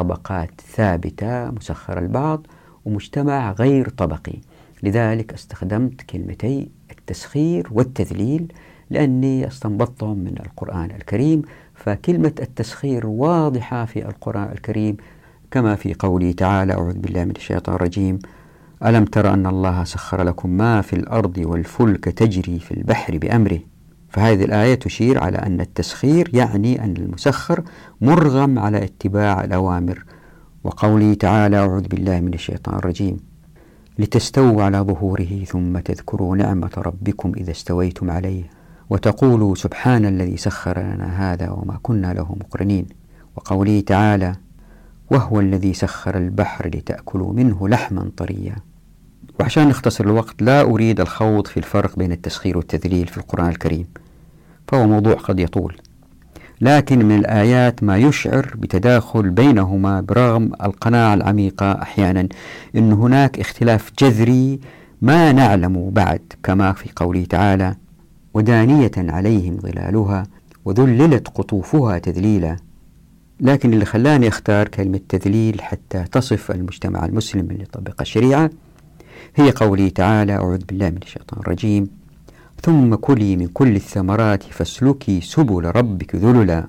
طبقات ثابتة مسخرة البعض ومجتمع غير طبقي. لذلك استخدمت كلمتي التسخير والتذليل لأني استنبطتهم من القرآن الكريم فكلمة التسخير واضحة في القرآن الكريم كما في قوله تعالى أعوذ بالله من الشيطان الرجيم ألم تر أن الله سخر لكم ما في الأرض والفلك تجري في البحر بأمره؟ فهذه الآية تشير على أن التسخير يعني أن المسخر مرغم على اتباع الأوامر. وقوله تعالى أعوذ بالله من الشيطان الرجيم. لتستووا على ظهوره ثم تذكروا نعمة ربكم إذا استويتم عليه وتقولوا سبحان الذي سخر لنا هذا وما كنا له مقرنين. وقوله تعالى وهو الذي سخر البحر لتأكلوا منه لحما طريا. وعشان نختصر الوقت لا أريد الخوض في الفرق بين التسخير والتذليل في القرآن الكريم فهو موضوع قد يطول. لكن من الآيات ما يشعر بتداخل بينهما برغم القناعة العميقة أحيانا أن هناك اختلاف جذري ما نعلم بعد كما في قوله تعالى ودانية عليهم ظلالها وذللت قطوفها تذليلا لكن اللي خلاني أختار كلمة تذليل حتى تصف المجتمع المسلم اللي يطبق الشريعة هي قوله تعالى أعوذ بالله من الشيطان الرجيم. ثم كلي من كل الثمرات فاسلكي سبل ربك ذللا.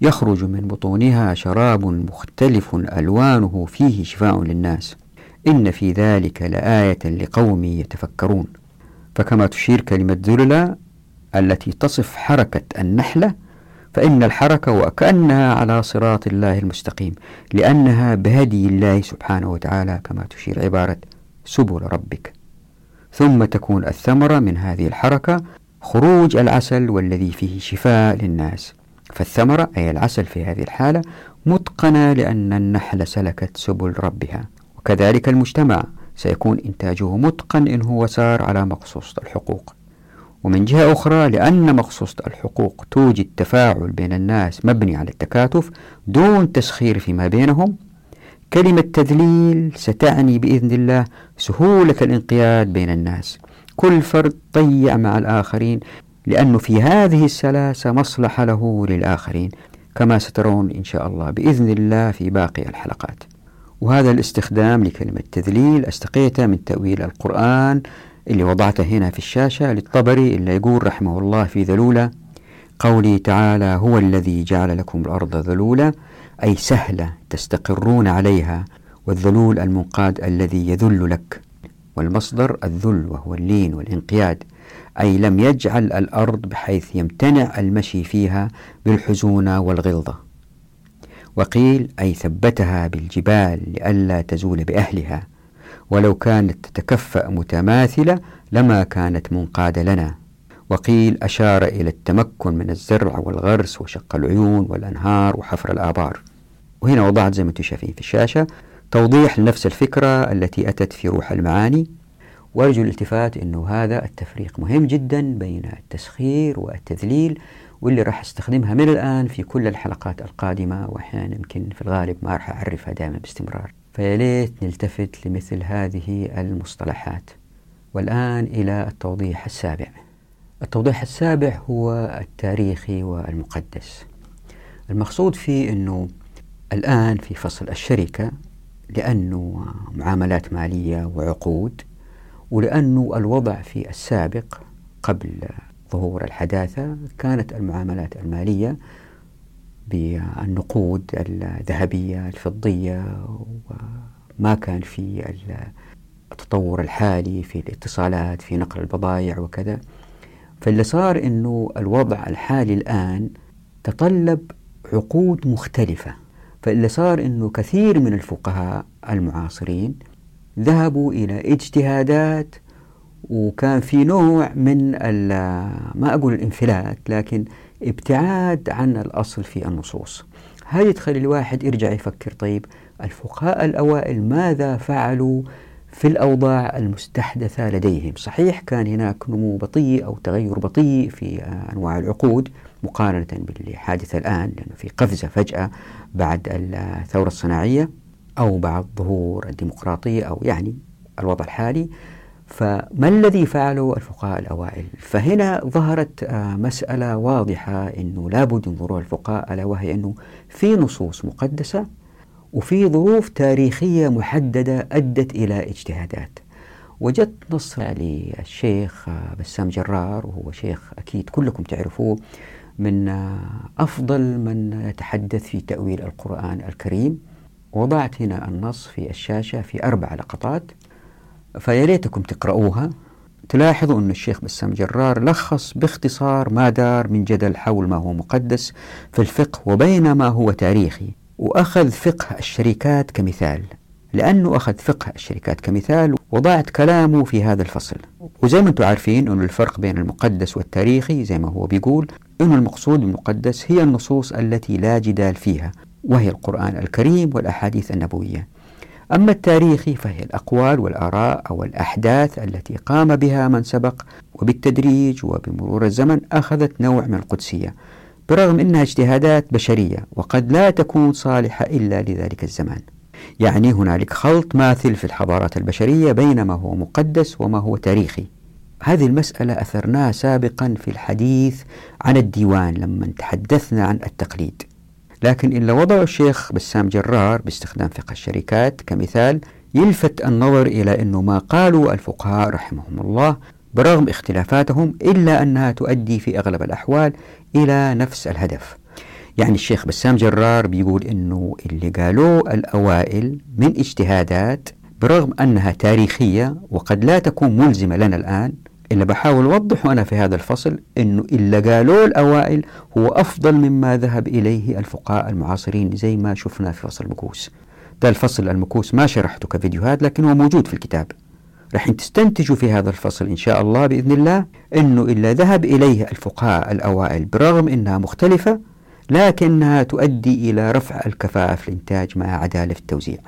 يخرج من بطونها شراب مختلف ألوانه فيه شفاء للناس. إن في ذلك لآية لقوم يتفكرون. فكما تشير كلمة ذللا التي تصف حركة النحلة فإن الحركة وكأنها على صراط الله المستقيم لأنها بهدي الله سبحانه وتعالى كما تشير عبارة. سبل ربك. ثم تكون الثمرة من هذه الحركة خروج العسل والذي فيه شفاء للناس. فالثمرة أي العسل في هذه الحالة متقنة لأن النحل سلكت سبل ربها. وكذلك المجتمع سيكون إنتاجه متقن إن هو سار على مقصوصة الحقوق. ومن جهة أخرى لأن مقصوصة الحقوق توجد تفاعل بين الناس مبني على التكاتف دون تسخير فيما بينهم كلمة تذليل ستعني بإذن الله سهولة الانقياد بين الناس. كل فرد طيع مع الآخرين لأنه في هذه السلاسة مصلحة له للآخرين كما سترون إن شاء الله بإذن الله في باقي الحلقات. وهذا الاستخدام لكلمة تذليل استقيته من تأويل القرآن اللي وضعته هنا في الشاشة للطبري اللي يقول رحمه الله في ذلولة قولي تعالى هو الذي جعل لكم الأرض ذلولا أي سهلة تستقرون عليها والذلول المنقاد الذي يذل لك والمصدر الذل وهو اللين والانقياد أي لم يجعل الأرض بحيث يمتنع المشي فيها بالحزونة والغلظة. وقيل أي ثبتها بالجبال لئلا تزول بأهلها ولو كانت تتكفأ متماثلة لما كانت منقادة لنا. وقيل أشار إلى التمكن من الزرع والغرس وشق العيون والأنهار وحفر الآبار. وهنا وضعت زي ما أنتم شايفين في الشاشة توضيح لنفس الفكرة التي أتت في روح المعاني. وأرجو الالتفات أنه هذا التفريق مهم جدا بين التسخير والتذليل واللي راح أستخدمها من الآن في كل الحلقات القادمة وأحيانا يمكن في الغالب ما راح أعرفها دائما باستمرار. فيا ليت نلتفت لمثل هذه المصطلحات. والآن إلى التوضيح السابع. التوضيح السابع هو التاريخي والمقدس. المقصود فيه أنه الآن في فصل الشركة لأنه معاملات مالية وعقود ولأنه الوضع في السابق قبل ظهور الحداثة كانت المعاملات المالية بالنقود الذهبية الفضية وما كان في التطور الحالي في الاتصالات في نقل البضائع وكذا. فاللي صار إنه الوضع الحالي الآن تطلب عقود مختلفة. فاللي صار إنه كثير من الفقهاء المعاصرين ذهبوا إلى اجتهادات وكان في نوع من ما أقول الانفلات لكن ابتعاد عن الأصل في النصوص. هذه تخلي الواحد يرجع يفكر طيب الفقهاء الأوائل ماذا فعلوا في الأوضاع المستحدثة لديهم؟ صحيح كان هناك نمو بطيء أو تغير بطيء في أنواع العقود مقارنة باللي حادث الآن لأنه في قفزة فجأة بعد الثورة الصناعية أو بعد ظهور الديمقراطية أو يعني الوضع الحالي. فما الذي فعله الفقهاء الأوائل؟ فهنا ظهرت آه، مسألة واضحة أنه لابد ينظروا الفقهاء ألا وهي أنه في نصوص مقدسة وفي ظروف تاريخية محددة أدت إلى اجتهادات. وجدت نص للشيخ آه، بسام جرار وهو شيخ أكيد كلكم تعرفوه من أفضل من يتحدث في تأويل القرآن الكريم. وضعت هنا النص في الشاشة في أربع لقطات. فيا ريتكم تقرؤوها. تلاحظوا أن الشيخ بسام جرار لخص باختصار ما دار من جدل حول ما هو مقدس في الفقه وبين ما هو تاريخي. وأخذ فقه الشركات كمثال. لأنه أخذ فقه الشركات كمثال وضعت كلامه في هذا الفصل. وزي ما أنتم عارفين أن الفرق بين المقدس والتاريخي زي ما هو بيقول أن المقصود بالمقدس هي النصوص التي لا جدال فيها وهي القرآن الكريم والأحاديث النبوية. أما التاريخي فهي الأقوال والآراء أو الأحداث التي قام بها من سبق وبالتدريج وبمرور الزمن أخذت نوع من القدسية. برغم أنها اجتهادات بشرية وقد لا تكون صالحة إلا لذلك الزمان. يعني هنالك خلط ماثل في الحضارات البشرية بين ما هو مقدس وما هو تاريخي. هذه المسألة أثرناها سابقا في الحديث عن الديوان لما تحدثنا عن التقليد. لكن إلا وضع الشيخ بسام جرار باستخدام فقه الشركات كمثال يلفت النظر إلى أنه ما قالوا الفقهاء رحمهم الله برغم اختلافاتهم إلا أنها تؤدي في أغلب الأحوال إلى نفس الهدف. يعني الشيخ بسام جرار بيقول أنه اللي قالوه الأوائل من اجتهادات برغم أنها تاريخية وقد لا تكون ملزمة لنا الآن إلا بحاول أوضحه أنا في هذا الفصل أنه إلا قالوه الأوائل هو أفضل مما ذهب إليه الفقهاء المعاصرين زي ما شفنا في فصل المكوس. ده الفصل المكوس ما شرحته كفيديوهات لكن هو موجود في الكتاب. رح تستنتجوا في هذا الفصل إن شاء الله بإذن الله أنه إلا ذهب إليه الفقهاء الأوائل برغم أنها مختلفة لكنها تؤدي إلى رفع الكفاءة في الإنتاج مع عدالة التوزيع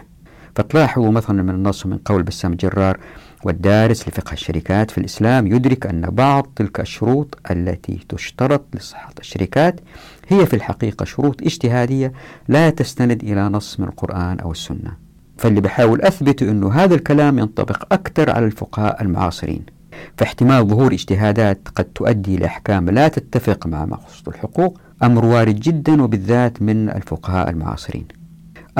فتلاحظوا مثلا من النص من قول بسام جرار والدارس لفقه الشركات في الإسلام يدرك أن بعض تلك الشروط التي تشترط لصحة الشركات هي في الحقيقة شروط اجتهادية لا تستند إلى نص من القرآن أو السنة. فاللي بحاول أثبت أنه هذا الكلام ينطبق أكثر على الفقهاء المعاصرين. فاحتمال ظهور اجتهادات قد تؤدي لأحكام لا تتفق مع مقصود الحقوق أمر وارد جدا وبالذات من الفقهاء المعاصرين.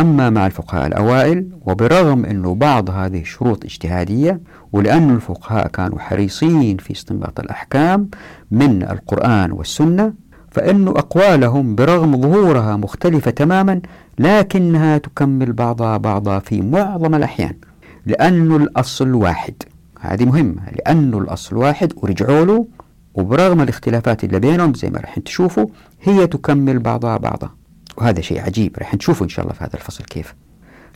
أما مع الفقهاء الأوائل وبرغم أنه بعض هذه الشروط اجتهادية ولأن الفقهاء كانوا حريصين في استنباط الأحكام من القرآن والسنة فإن أقوالهم برغم ظهورها مختلفة تماما لكنها تكمل بعضها بعضا في معظم الأحيان. لأن الأصل واحد. هذه مهمة. لأن الأصل واحد ورجعوا له وبرغم الاختلافات اللي بينهم زي ما راح تشوفوا هي تكمل بعضها بعضا وهذا شيء عجيب. راح نشوفه إن شاء الله في هذا الفصل كيف.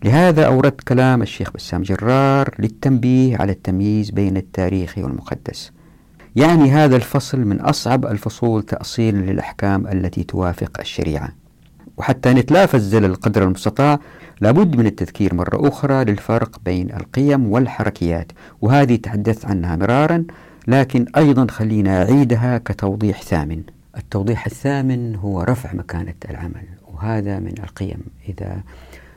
لهذا أوردت كلام الشيخ بسام جرار للتنبيه على التمييز بين التاريخي والمقدس. يعني هذا الفصل من أصعب الفصول تأصيلا للأحكام التي توافق الشريعة. وحتى نتلافز القدر المستطاع لابد من التذكير مرة أخرى للفرق بين القيم والحركيات. وهذه تحدثت عنها مرارا لكن أيضا خلينا أعيدها كتوضيح ثامن. التوضيح الثامن هو رفع مكانة العمل. وهذا من القيم. إذا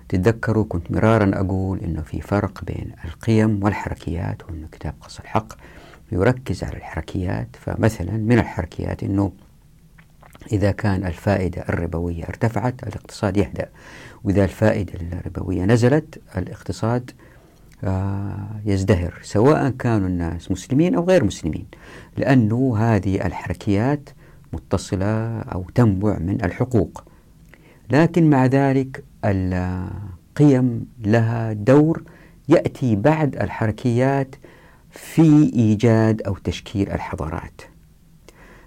تتذكروا كنت مرارا أقول أنه في فرق بين القيم والحركيات وأنه كتاب قص الحق يركز على الحركيات. فمثلا من الحركيات أنه إذا كان الفائدة الربوية ارتفعت الاقتصاد يهدأ. وإذا الفائدة الربوية نزلت الاقتصاد آه، يزدهر سواء كانوا الناس مسلمين أو غير مسلمين. لأنه هذه الحركيات متصلة أو تنبع من الحقوق. لكن مع ذلك القيم لها دور يأتي بعد الحركيات في إيجاد أو تشكيل الحضارات.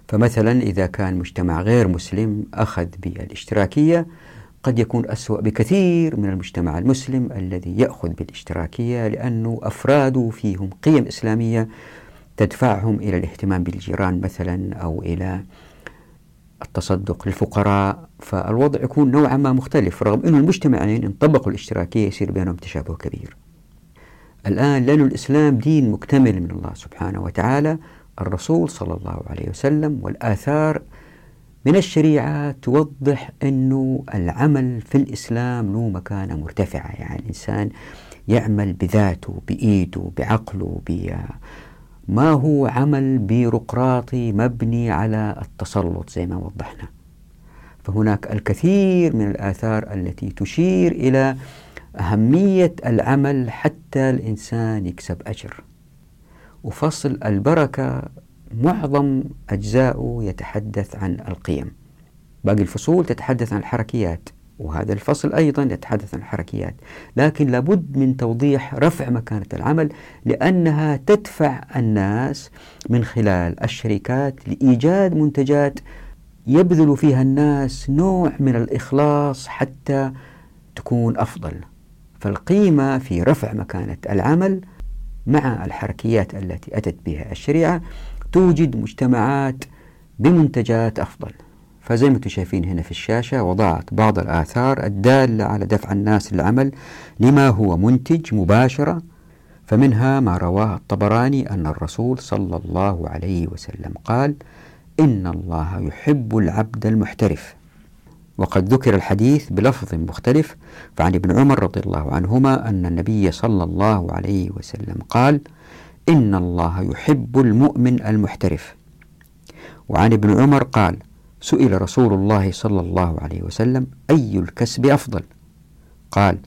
فمثلا إذا كان مجتمع غير مسلم أخذ بالاشتراكية قد يكون أسوأ بكثير من المجتمع المسلم الذي يأخذ بالاشتراكية لأنه أفراده فيهم قيم إسلامية تدفعهم إلى الاهتمام بالجيران مثلا أو إلى التصدق للفقراء فالوضع يكون نوعا ما مختلف رغم أن المجتمعين إن طبقوا الاشتراكية يصير بينهم تشابه كبير. الآن لأن الإسلام دين مكتمل من الله سبحانه وتعالى الرسول صلى الله عليه وسلم والآثار من الشريعة توضح أنه العمل في الإسلام له مكانة مرتفعة. يعني الإنسان يعمل بذاته بإيده بعقله ما هو عمل بيروقراطي مبني على التسلط زي ما وضحنا. فهناك الكثير من الآثار التي تشير إلى أهمية العمل حتى الإنسان يكسب أجر. وفصل البركة معظم أجزاؤه يتحدث عن القيم. باقي الفصول تتحدث عن الحركيات. وهذا الفصل أيضا يتحدث عن الحركيات. لكن لابد من توضيح رفع مكانة العمل لأنها تدفع الناس من خلال الشركات لإيجاد منتجات يبذل فيها الناس نوع من الإخلاص حتى تكون أفضل. فالقيمة في رفع مكانة العمل مع الحركيات التي أتت بها الشريعة توجد مجتمعات بمنتجات أفضل. فزي ما أنتم شايفين هنا في الشاشة وضعت بعض الآثار الدالة على دفع الناس للعمل لما هو منتج مباشرة فمنها ما رواه الطبراني أن الرسول صلى الله عليه وسلم قال إن الله يحب العبد المحترف وقد ذكر الحديث بلفظ مختلف فعن ابن عمر رضي الله عنهما أن النبي صلى الله عليه وسلم قال إن الله يحب المؤمن المحترف وعن ابن عمر قال سئل رسول الله صلى الله عليه وسلم أي الكسب أفضل؟ قال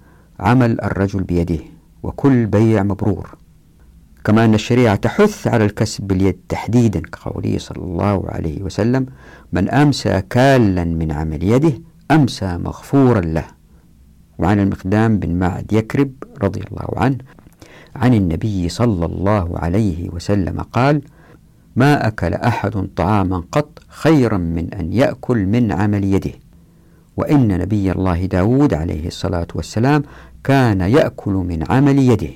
عمل الرجل بيده وكل بيع مبرور. كما أن الشريعة تحث على الكسب باليد تحديدا كقوله صلى الله عليه وسلم من أمسى كالا من عمل يده أمسى مغفورا له. وعن المقدام بن معد يكرب رضي الله عنه عن النبي صلى الله عليه وسلم قال ما أكل أحد طعاما قط خيرا من أن يأكل من عمل يده. وإن نبي الله داود عليه الصلاة والسلام كان يأكل من عمل يده.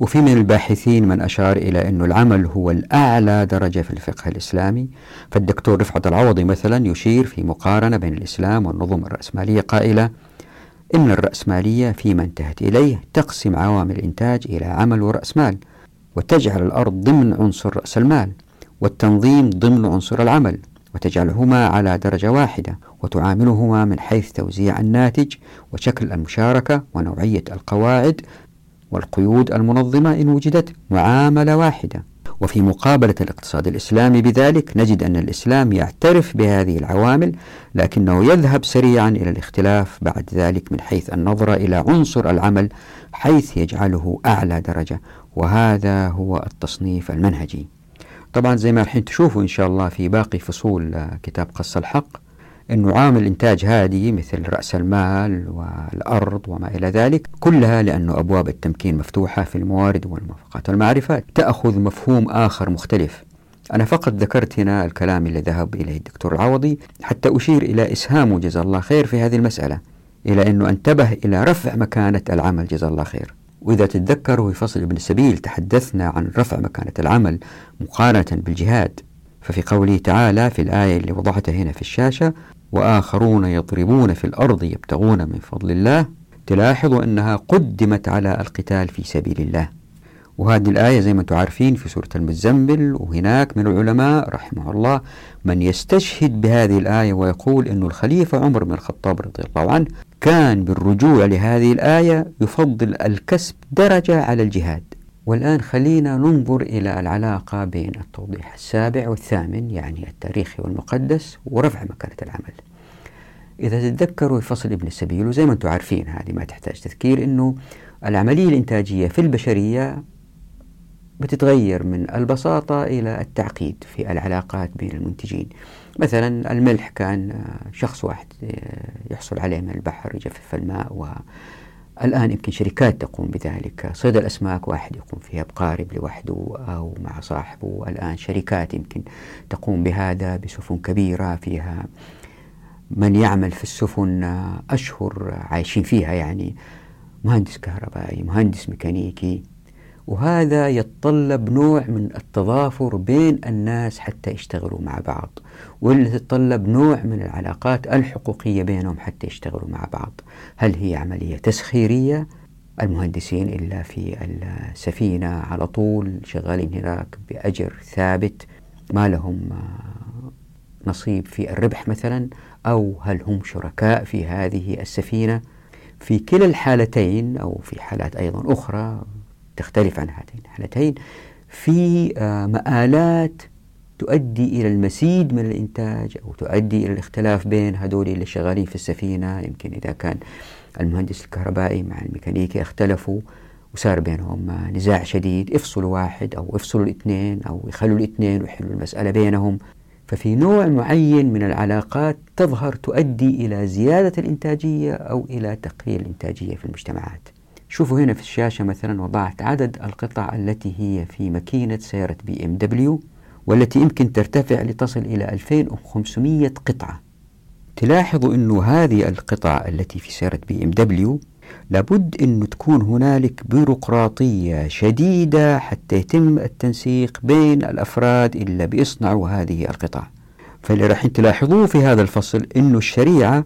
وفي من الباحثين من أشار إلى أن العمل هو الأعلى درجة في الفقه الإسلامي فالدكتور رفعت العوضي مثلا يشير في مقارنة بين الإسلام والنظم الرأسمالية قائلة إن الرأسمالية فيما انتهت إليه تقسم عوامل الإنتاج إلى عمل ورأسمال وتجعل الأرض ضمن عنصر رأس المال. والتنظيم ضمن عنصر العمل وتجعلهما على درجة واحدة وتعاملهما من حيث توزيع الناتج وشكل المشاركة ونوعية القواعد والقيود المنظمة إن وجدت معاملة واحدة. وفي مقابلة الاقتصاد الإسلامي بذلك نجد أن الإسلام يعترف بهذه العوامل لكنه يذهب سريعا إلى الاختلاف بعد ذلك من حيث النظرة إلى عنصر العمل حيث يجعله أعلى درجة. وهذا هو التصنيف المنهجي. طبعا زي ما الحين تشوفوا إن شاء الله في باقي فصول كتاب قص الحق أنه عامل إنتاج هادي مثل رأس المال والأرض وما إلى ذلك كلها لأنه أبواب التمكين مفتوحة في الموارد والموافقات والمعرفات تأخذ مفهوم آخر مختلف. أنا فقط ذكرت هنا الكلام اللي ذهب إليه الدكتور العوضي حتى أشير إلى إسهامه جزا الله خير في هذه المسألة إلى أنه أنتبه إلى رفع مكانة العمل جزا الله خير. وإذا تتذكروا في فصل ابن السبيل تحدثنا عن رفع مكانة العمل مقارنة بالجهاد. ففي قوله تعالى في الآية اللي وضعتها هنا في الشاشة وآخرون يضربون في الأرض يبتغون من فضل الله تلاحظوا أنها قدمت على القتال في سبيل الله. وهذه الآية زي ما أنتم عارفين في سورة المزمل وهناك من العلماء رحمه الله من يستشهد بهذه الآية ويقول أن الخليفة عمر بن الخطاب رضي الله عنه كان بالرجوع لهذه الآية يفضل الكسب درجة على الجهاد. والآن خلينا ننظر إلى العلاقة بين التوضيح السابع والثامن يعني التاريخي والمقدس ورفع مكانة العمل. إذا تتذكروا فصل ابن السبيل وزي ما أنتم عارفين هذه ما تحتاج تذكير أنه العملية الإنتاجية في البشرية بتتغير من البساطة إلى التعقيد في العلاقات بين المنتجين. مثلا الملح كان شخص واحد يحصل عليه من البحر يجفف الماء والآن يمكن شركات تقوم بذلك. صيد الأسماك واحد يقوم فيها بقارب لوحده أو مع صاحبه. الآن شركات يمكن تقوم بهذا بسفن كبيرة فيها. من يعمل في السفن أشهر عايشين فيها يعني مهندس كهربائي مهندس ميكانيكي. وهذا يتطلب نوع من التضافر بين الناس حتى يشتغلوا مع بعض واللي تتطلب نوع من العلاقات الحقوقية بينهم حتى يشتغلوا مع بعض. هل هي عملية تسخيرية؟ المهندسين إلا في السفينة على طول شغالين هناك بأجر ثابت ما لهم نصيب في الربح مثلا أو هل هم شركاء في هذه السفينة؟ في كلا الحالتين أو في حالات أيضا أخرى تختلف عن هاتين الحالتين. في آه، مآلات تؤدي إلى المزيد من الإنتاج أو تؤدي إلى الاختلاف بين هذول اللي شغالين في السفينة. يمكن إذا كان المهندس الكهربائي مع الميكانيكي اختلفوا وصار بينهم آه، نزاع شديد افصلوا واحد أو افصلوا الاثنين أو يخلوا الاثنين ويحلوا المسألة بينهم. ففي نوع معين من العلاقات تظهر تؤدي إلى زيادة الإنتاجية أو إلى تقليل الإنتاجية في المجتمعات. شوفوا هنا في الشاشة مثلا وضعت عدد القطع التي هي في ماكينة سيارة BMW والتي يمكن ترتفع لتصل إلى 2500 قطعة. تلاحظوا أنه هذه القطع التي في سيارة BMW لابد أن تكون هنالك بيروقراطية شديدة حتى يتم التنسيق بين الأفراد اللي بيصنعوا هذه القطع. فاللي راح تلاحظوه في هذا الفصل أنه الشريعة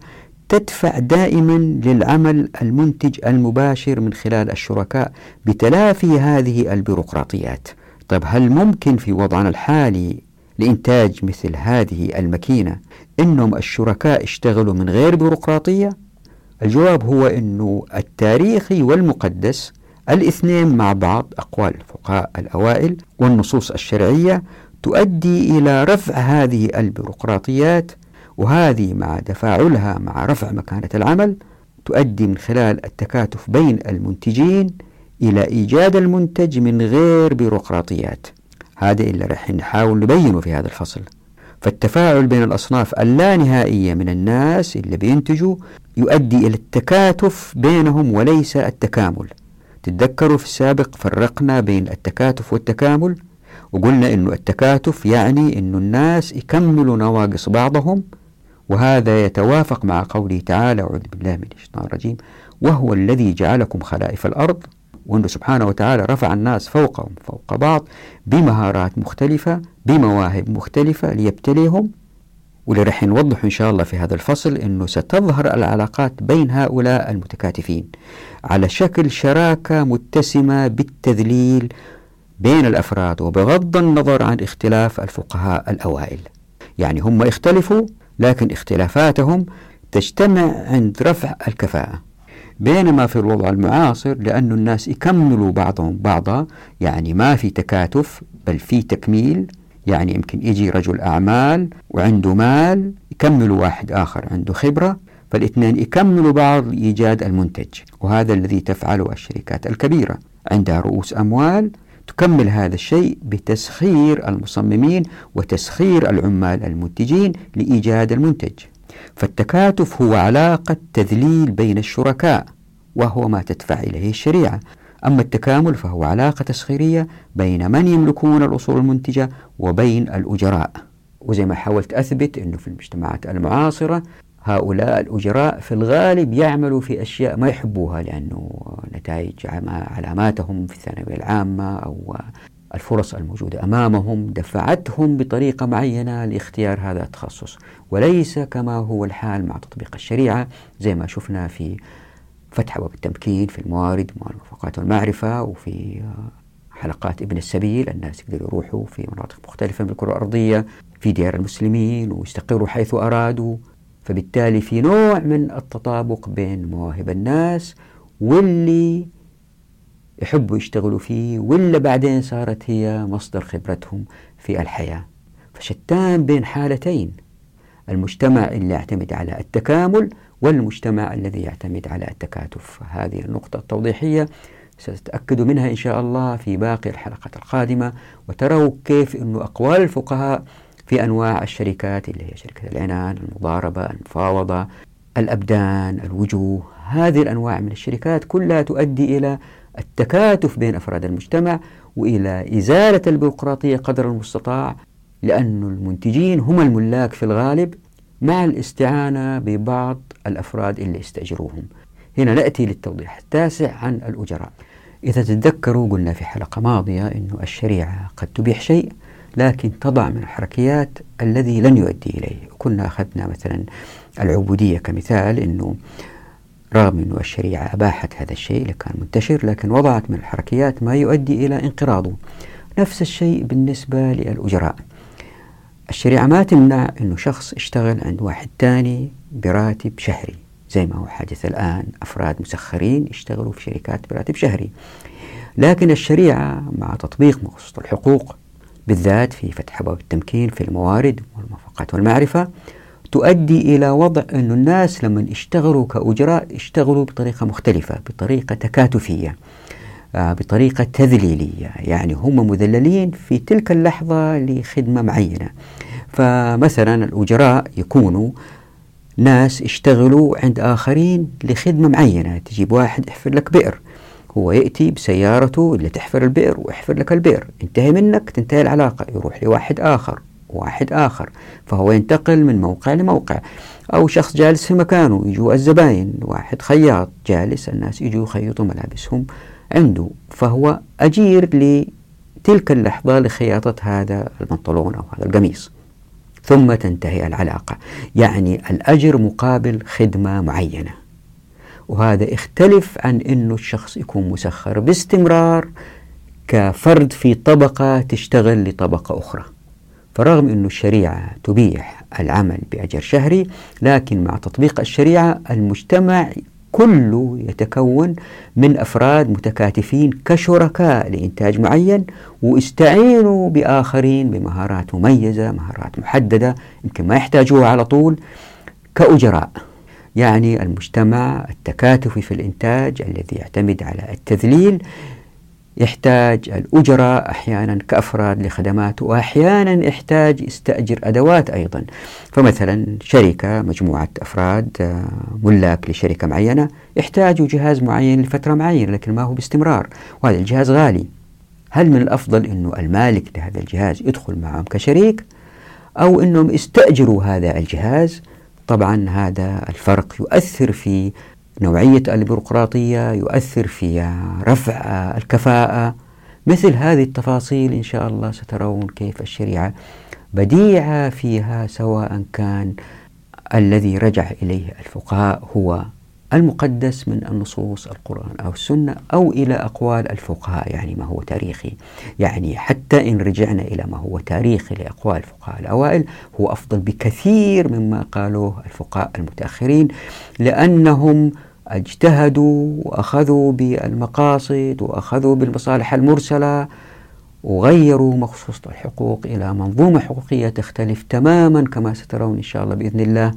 تدفع دائما للعمل المنتج المباشر من خلال الشركاء بتلافي هذه البيروقراطيات طيب هل ممكن في وضعنا الحالي لإنتاج مثل هذه الماكينة أنهم الشركاء اشتغلوا من غير بيروقراطية؟ الجواب هو أنه التاريخي والمقدس الاثنين مع بعض أقوال الفقهاء الأوائل والنصوص الشرعية تؤدي إلى رفع هذه البيروقراطيات وهذه مع تفاعلها مع رفع مكانة العمل تؤدي من خلال التكاتف بين المنتجين إلى إيجاد المنتج من غير بيروقراطيات. هذا اللي رح نحاول نبينه في هذا الفصل. فالتفاعل بين الأصناف اللانهائية من الناس اللي بينتجوا يؤدي إلى التكاتف بينهم وليس التكامل. تتذكروا في السابق فرقنا بين التكاتف والتكامل؟ وقلنا أنه التكاتف يعني أن الناس يكملوا نواقص بعضهم وهذا يتوافق مع قوله تعالى أعوذ بالله من الشيطان الرجيم وهو الذي جعلكم خلائف الأرض. وأنه سبحانه وتعالى رفع الناس فوقهم فوق بعض بمهارات مختلفة بمواهب مختلفة ليبتليهم. واللي نوضح إن شاء الله في هذا الفصل أنه ستظهر العلاقات بين هؤلاء المتكاتفين على شكل شراكة متسمة بالتذليل بين الأفراد وبغض النظر عن اختلاف الفقهاء الأوائل. يعني هم اختلفوا لكن اختلافاتهم تجتمع عند رفع الكفاءة. بينما في الوضع المعاصر لأن الناس يكملوا بعضهم بعضا يعني ما في تكاتف بل في تكميل. يعني يمكن يجي رجل أعمال وعنده مال يكملوا واحد آخر عنده خبرة فالاثنين يكملوا بعض لإيجاد المنتج. وهذا الذي تفعله الشركات الكبيرة. عندها رؤوس أموال تكمل هذا الشيء بتسخير المصممين وتسخير العمال المنتجين لإيجاد المنتج. فالتكاتف هو علاقة تذليل بين الشركاء وهو ما تدفع إليه الشريعة. أما التكامل فهو علاقة تسخيرية بين من يملكون الأصول المنتجة وبين الأجراء. وزي ما حاولت أثبت أنه في المجتمعات المعاصرة هؤلاء الأجراء في الغالب يعملوا في أشياء ما يحبوها لأنه نتائج علاماتهم في الثانوية العامة أو الفرص الموجودة أمامهم دفعتهم بطريقة معينة لاختيار هذا التخصص. وليس كما هو الحال مع تطبيق الشريعة زي ما شفنا في فتح باب التمكين في الموارد والموافقات والمعرفة وفي حلقات ابن السبيل الناس يقدروا يروحوا في مناطق مختلفة من الكرة الأرضية في ديار المسلمين ويستقروا حيث أرادوا. فبالتالي في نوع من التطابق بين مواهب الناس واللي يحبوا يشتغلوا فيه ولا بعدين صارت هي مصدر خبرتهم في الحياة. فشتان بين حالتين المجتمع اللي يعتمد على التكامل والمجتمع الذي يعتمد على التكاتف. هذه النقطة التوضيحية ستتأكدوا منها إن شاء الله في باقي الحلقات القادمة. وتروا كيف أن أقوال الفقهاء في أنواع الشركات اللي هي شركة العنان المضاربة المفاوضة الأبدان الوجوه هذه الأنواع من الشركات كلها تؤدي إلى التكاتف بين أفراد المجتمع وإلى إزالة البيروقراطية قدر المستطاع لأن المنتجين هم الملاك في الغالب مع الاستعانة ببعض الأفراد اللي استأجروهم هنا نأتي للتوضيح التاسع عن الأجراء. إذا تتذكروا قلنا في حلقة ماضية أن الشريعة قد تبيح شيء لكن تضع من الحركيات الذي لن يؤدي إليه. كنا أخذنا مثلا العبودية كمثال أنه رغم أن الشريعة أباحت هذا الشيء اللي كان منتشر لكن وضعت من الحركيات ما يؤدي إلى انقراضه. نفس الشيء بالنسبة للأجراء. الشريعة ما تمنع أنه شخص يشتغل عند واحد تاني براتب شهري زي ما هو حادث الآن أفراد مسخرين يشتغلوا في شركات براتب شهري. لكن الشريعة مع تطبيق مقصود الحقوق بالذات في فتح باب التمكين في الموارد والموافقات والمعرفة تؤدي إلى وضع أن الناس لما يشتغلوا كأجراء يشتغلوا بطريقة مختلفة بطريقة تكاتفية آه، بطريقة تذليلية. يعني هم مذللين في تلك اللحظة لخدمة معينة. فمثلا الأجراء يكونوا ناس اشتغلوا عند آخرين لخدمة معينة. تجيب واحد يحفر لك بئر هو يأتي بسيارته اللي تحفر البئر ويحفر لك البئر. انتهي منك تنتهي العلاقة يروح لواحد آخر. واحد آخر فهو ينتقل من موقع لموقع. أو شخص جالس في مكانه يجوا الزباين واحد خياط جالس الناس يجوا يخيطوا ملابسهم عنده فهو أجير لتلك اللحظة لخياطة هذا البنطلون أو هذا القميص. ثم تنتهي العلاقة. يعني الأجر مقابل خدمة معينة. وهذا يختلف عن أنه الشخص يكون مسخر باستمرار كفرد في طبقة تشتغل لطبقة أخرى. فرغم أن الشريعة تبيح العمل بأجر شهري لكن مع تطبيق الشريعة المجتمع كله يتكون من أفراد متكاتفين كشركاء لإنتاج معين واستعينوا بآخرين بمهارات مميزة مهارات محددة يمكن ما يحتاجوها على طول كأجراء. يعني المجتمع التكاتفي في الإنتاج الذي يعتمد على التذليل يحتاج الأجراء أحيانا كأفراد لخدمات وأحيانا يحتاج يستأجر أدوات أيضا. فمثلا شركة مجموعة أفراد آه، ملاك لشركة معينة يحتاجوا جهاز معين لفترة معينة لكن ما هو باستمرار وهذا الجهاز غالي. هل من الأفضل أنه المالك لهذا الجهاز يدخل معهم كشريك أو أنهم يستأجروا هذا الجهاز؟ طبعا هذا الفرق يؤثر في نوعية البيروقراطية يؤثر في رفع الكفاءة. مثل هذه التفاصيل إن شاء الله سترون كيف الشريعة بديعة فيها سواء كان الذي رجع إليه الفقهاء هو المقدس من النصوص القرآن أو السنة أو إلى أقوال الفقهاء يعني ما هو تاريخي. يعني حتى إن رجعنا إلى ما هو تاريخي لأقوال الفقهاء الأوائل هو أفضل بكثير مما قالوه الفقهاء المتأخرين لأنهم اجتهدوا وأخذوا بالمقاصد وأخذوا بالمصالح المرسلة وغيروا مخصوصة الحقوق إلى منظومة حقوقية تختلف تماما كما سترون إن شاء الله بإذن الله.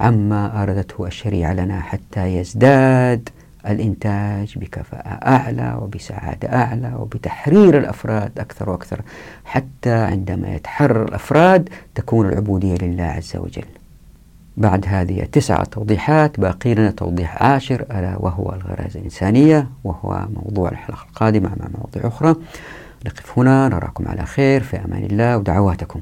عما أرادته الشريعة لنا حتى يزداد الإنتاج بكفاءة أعلى وبسعادة أعلى وبتحرير الأفراد أكثر وأكثر حتى عندما يتحرر الأفراد تكون العبودية لله عز وجل. بعد هذه التسعة توضيحات باقي لنا توضيح عاشر ألا وهو الغرائز الإنسانية وهو موضوع الحلقة القادمة مع مواضيع أخرى. نقف هنا نراكم على خير في أمان الله ودعواتكم.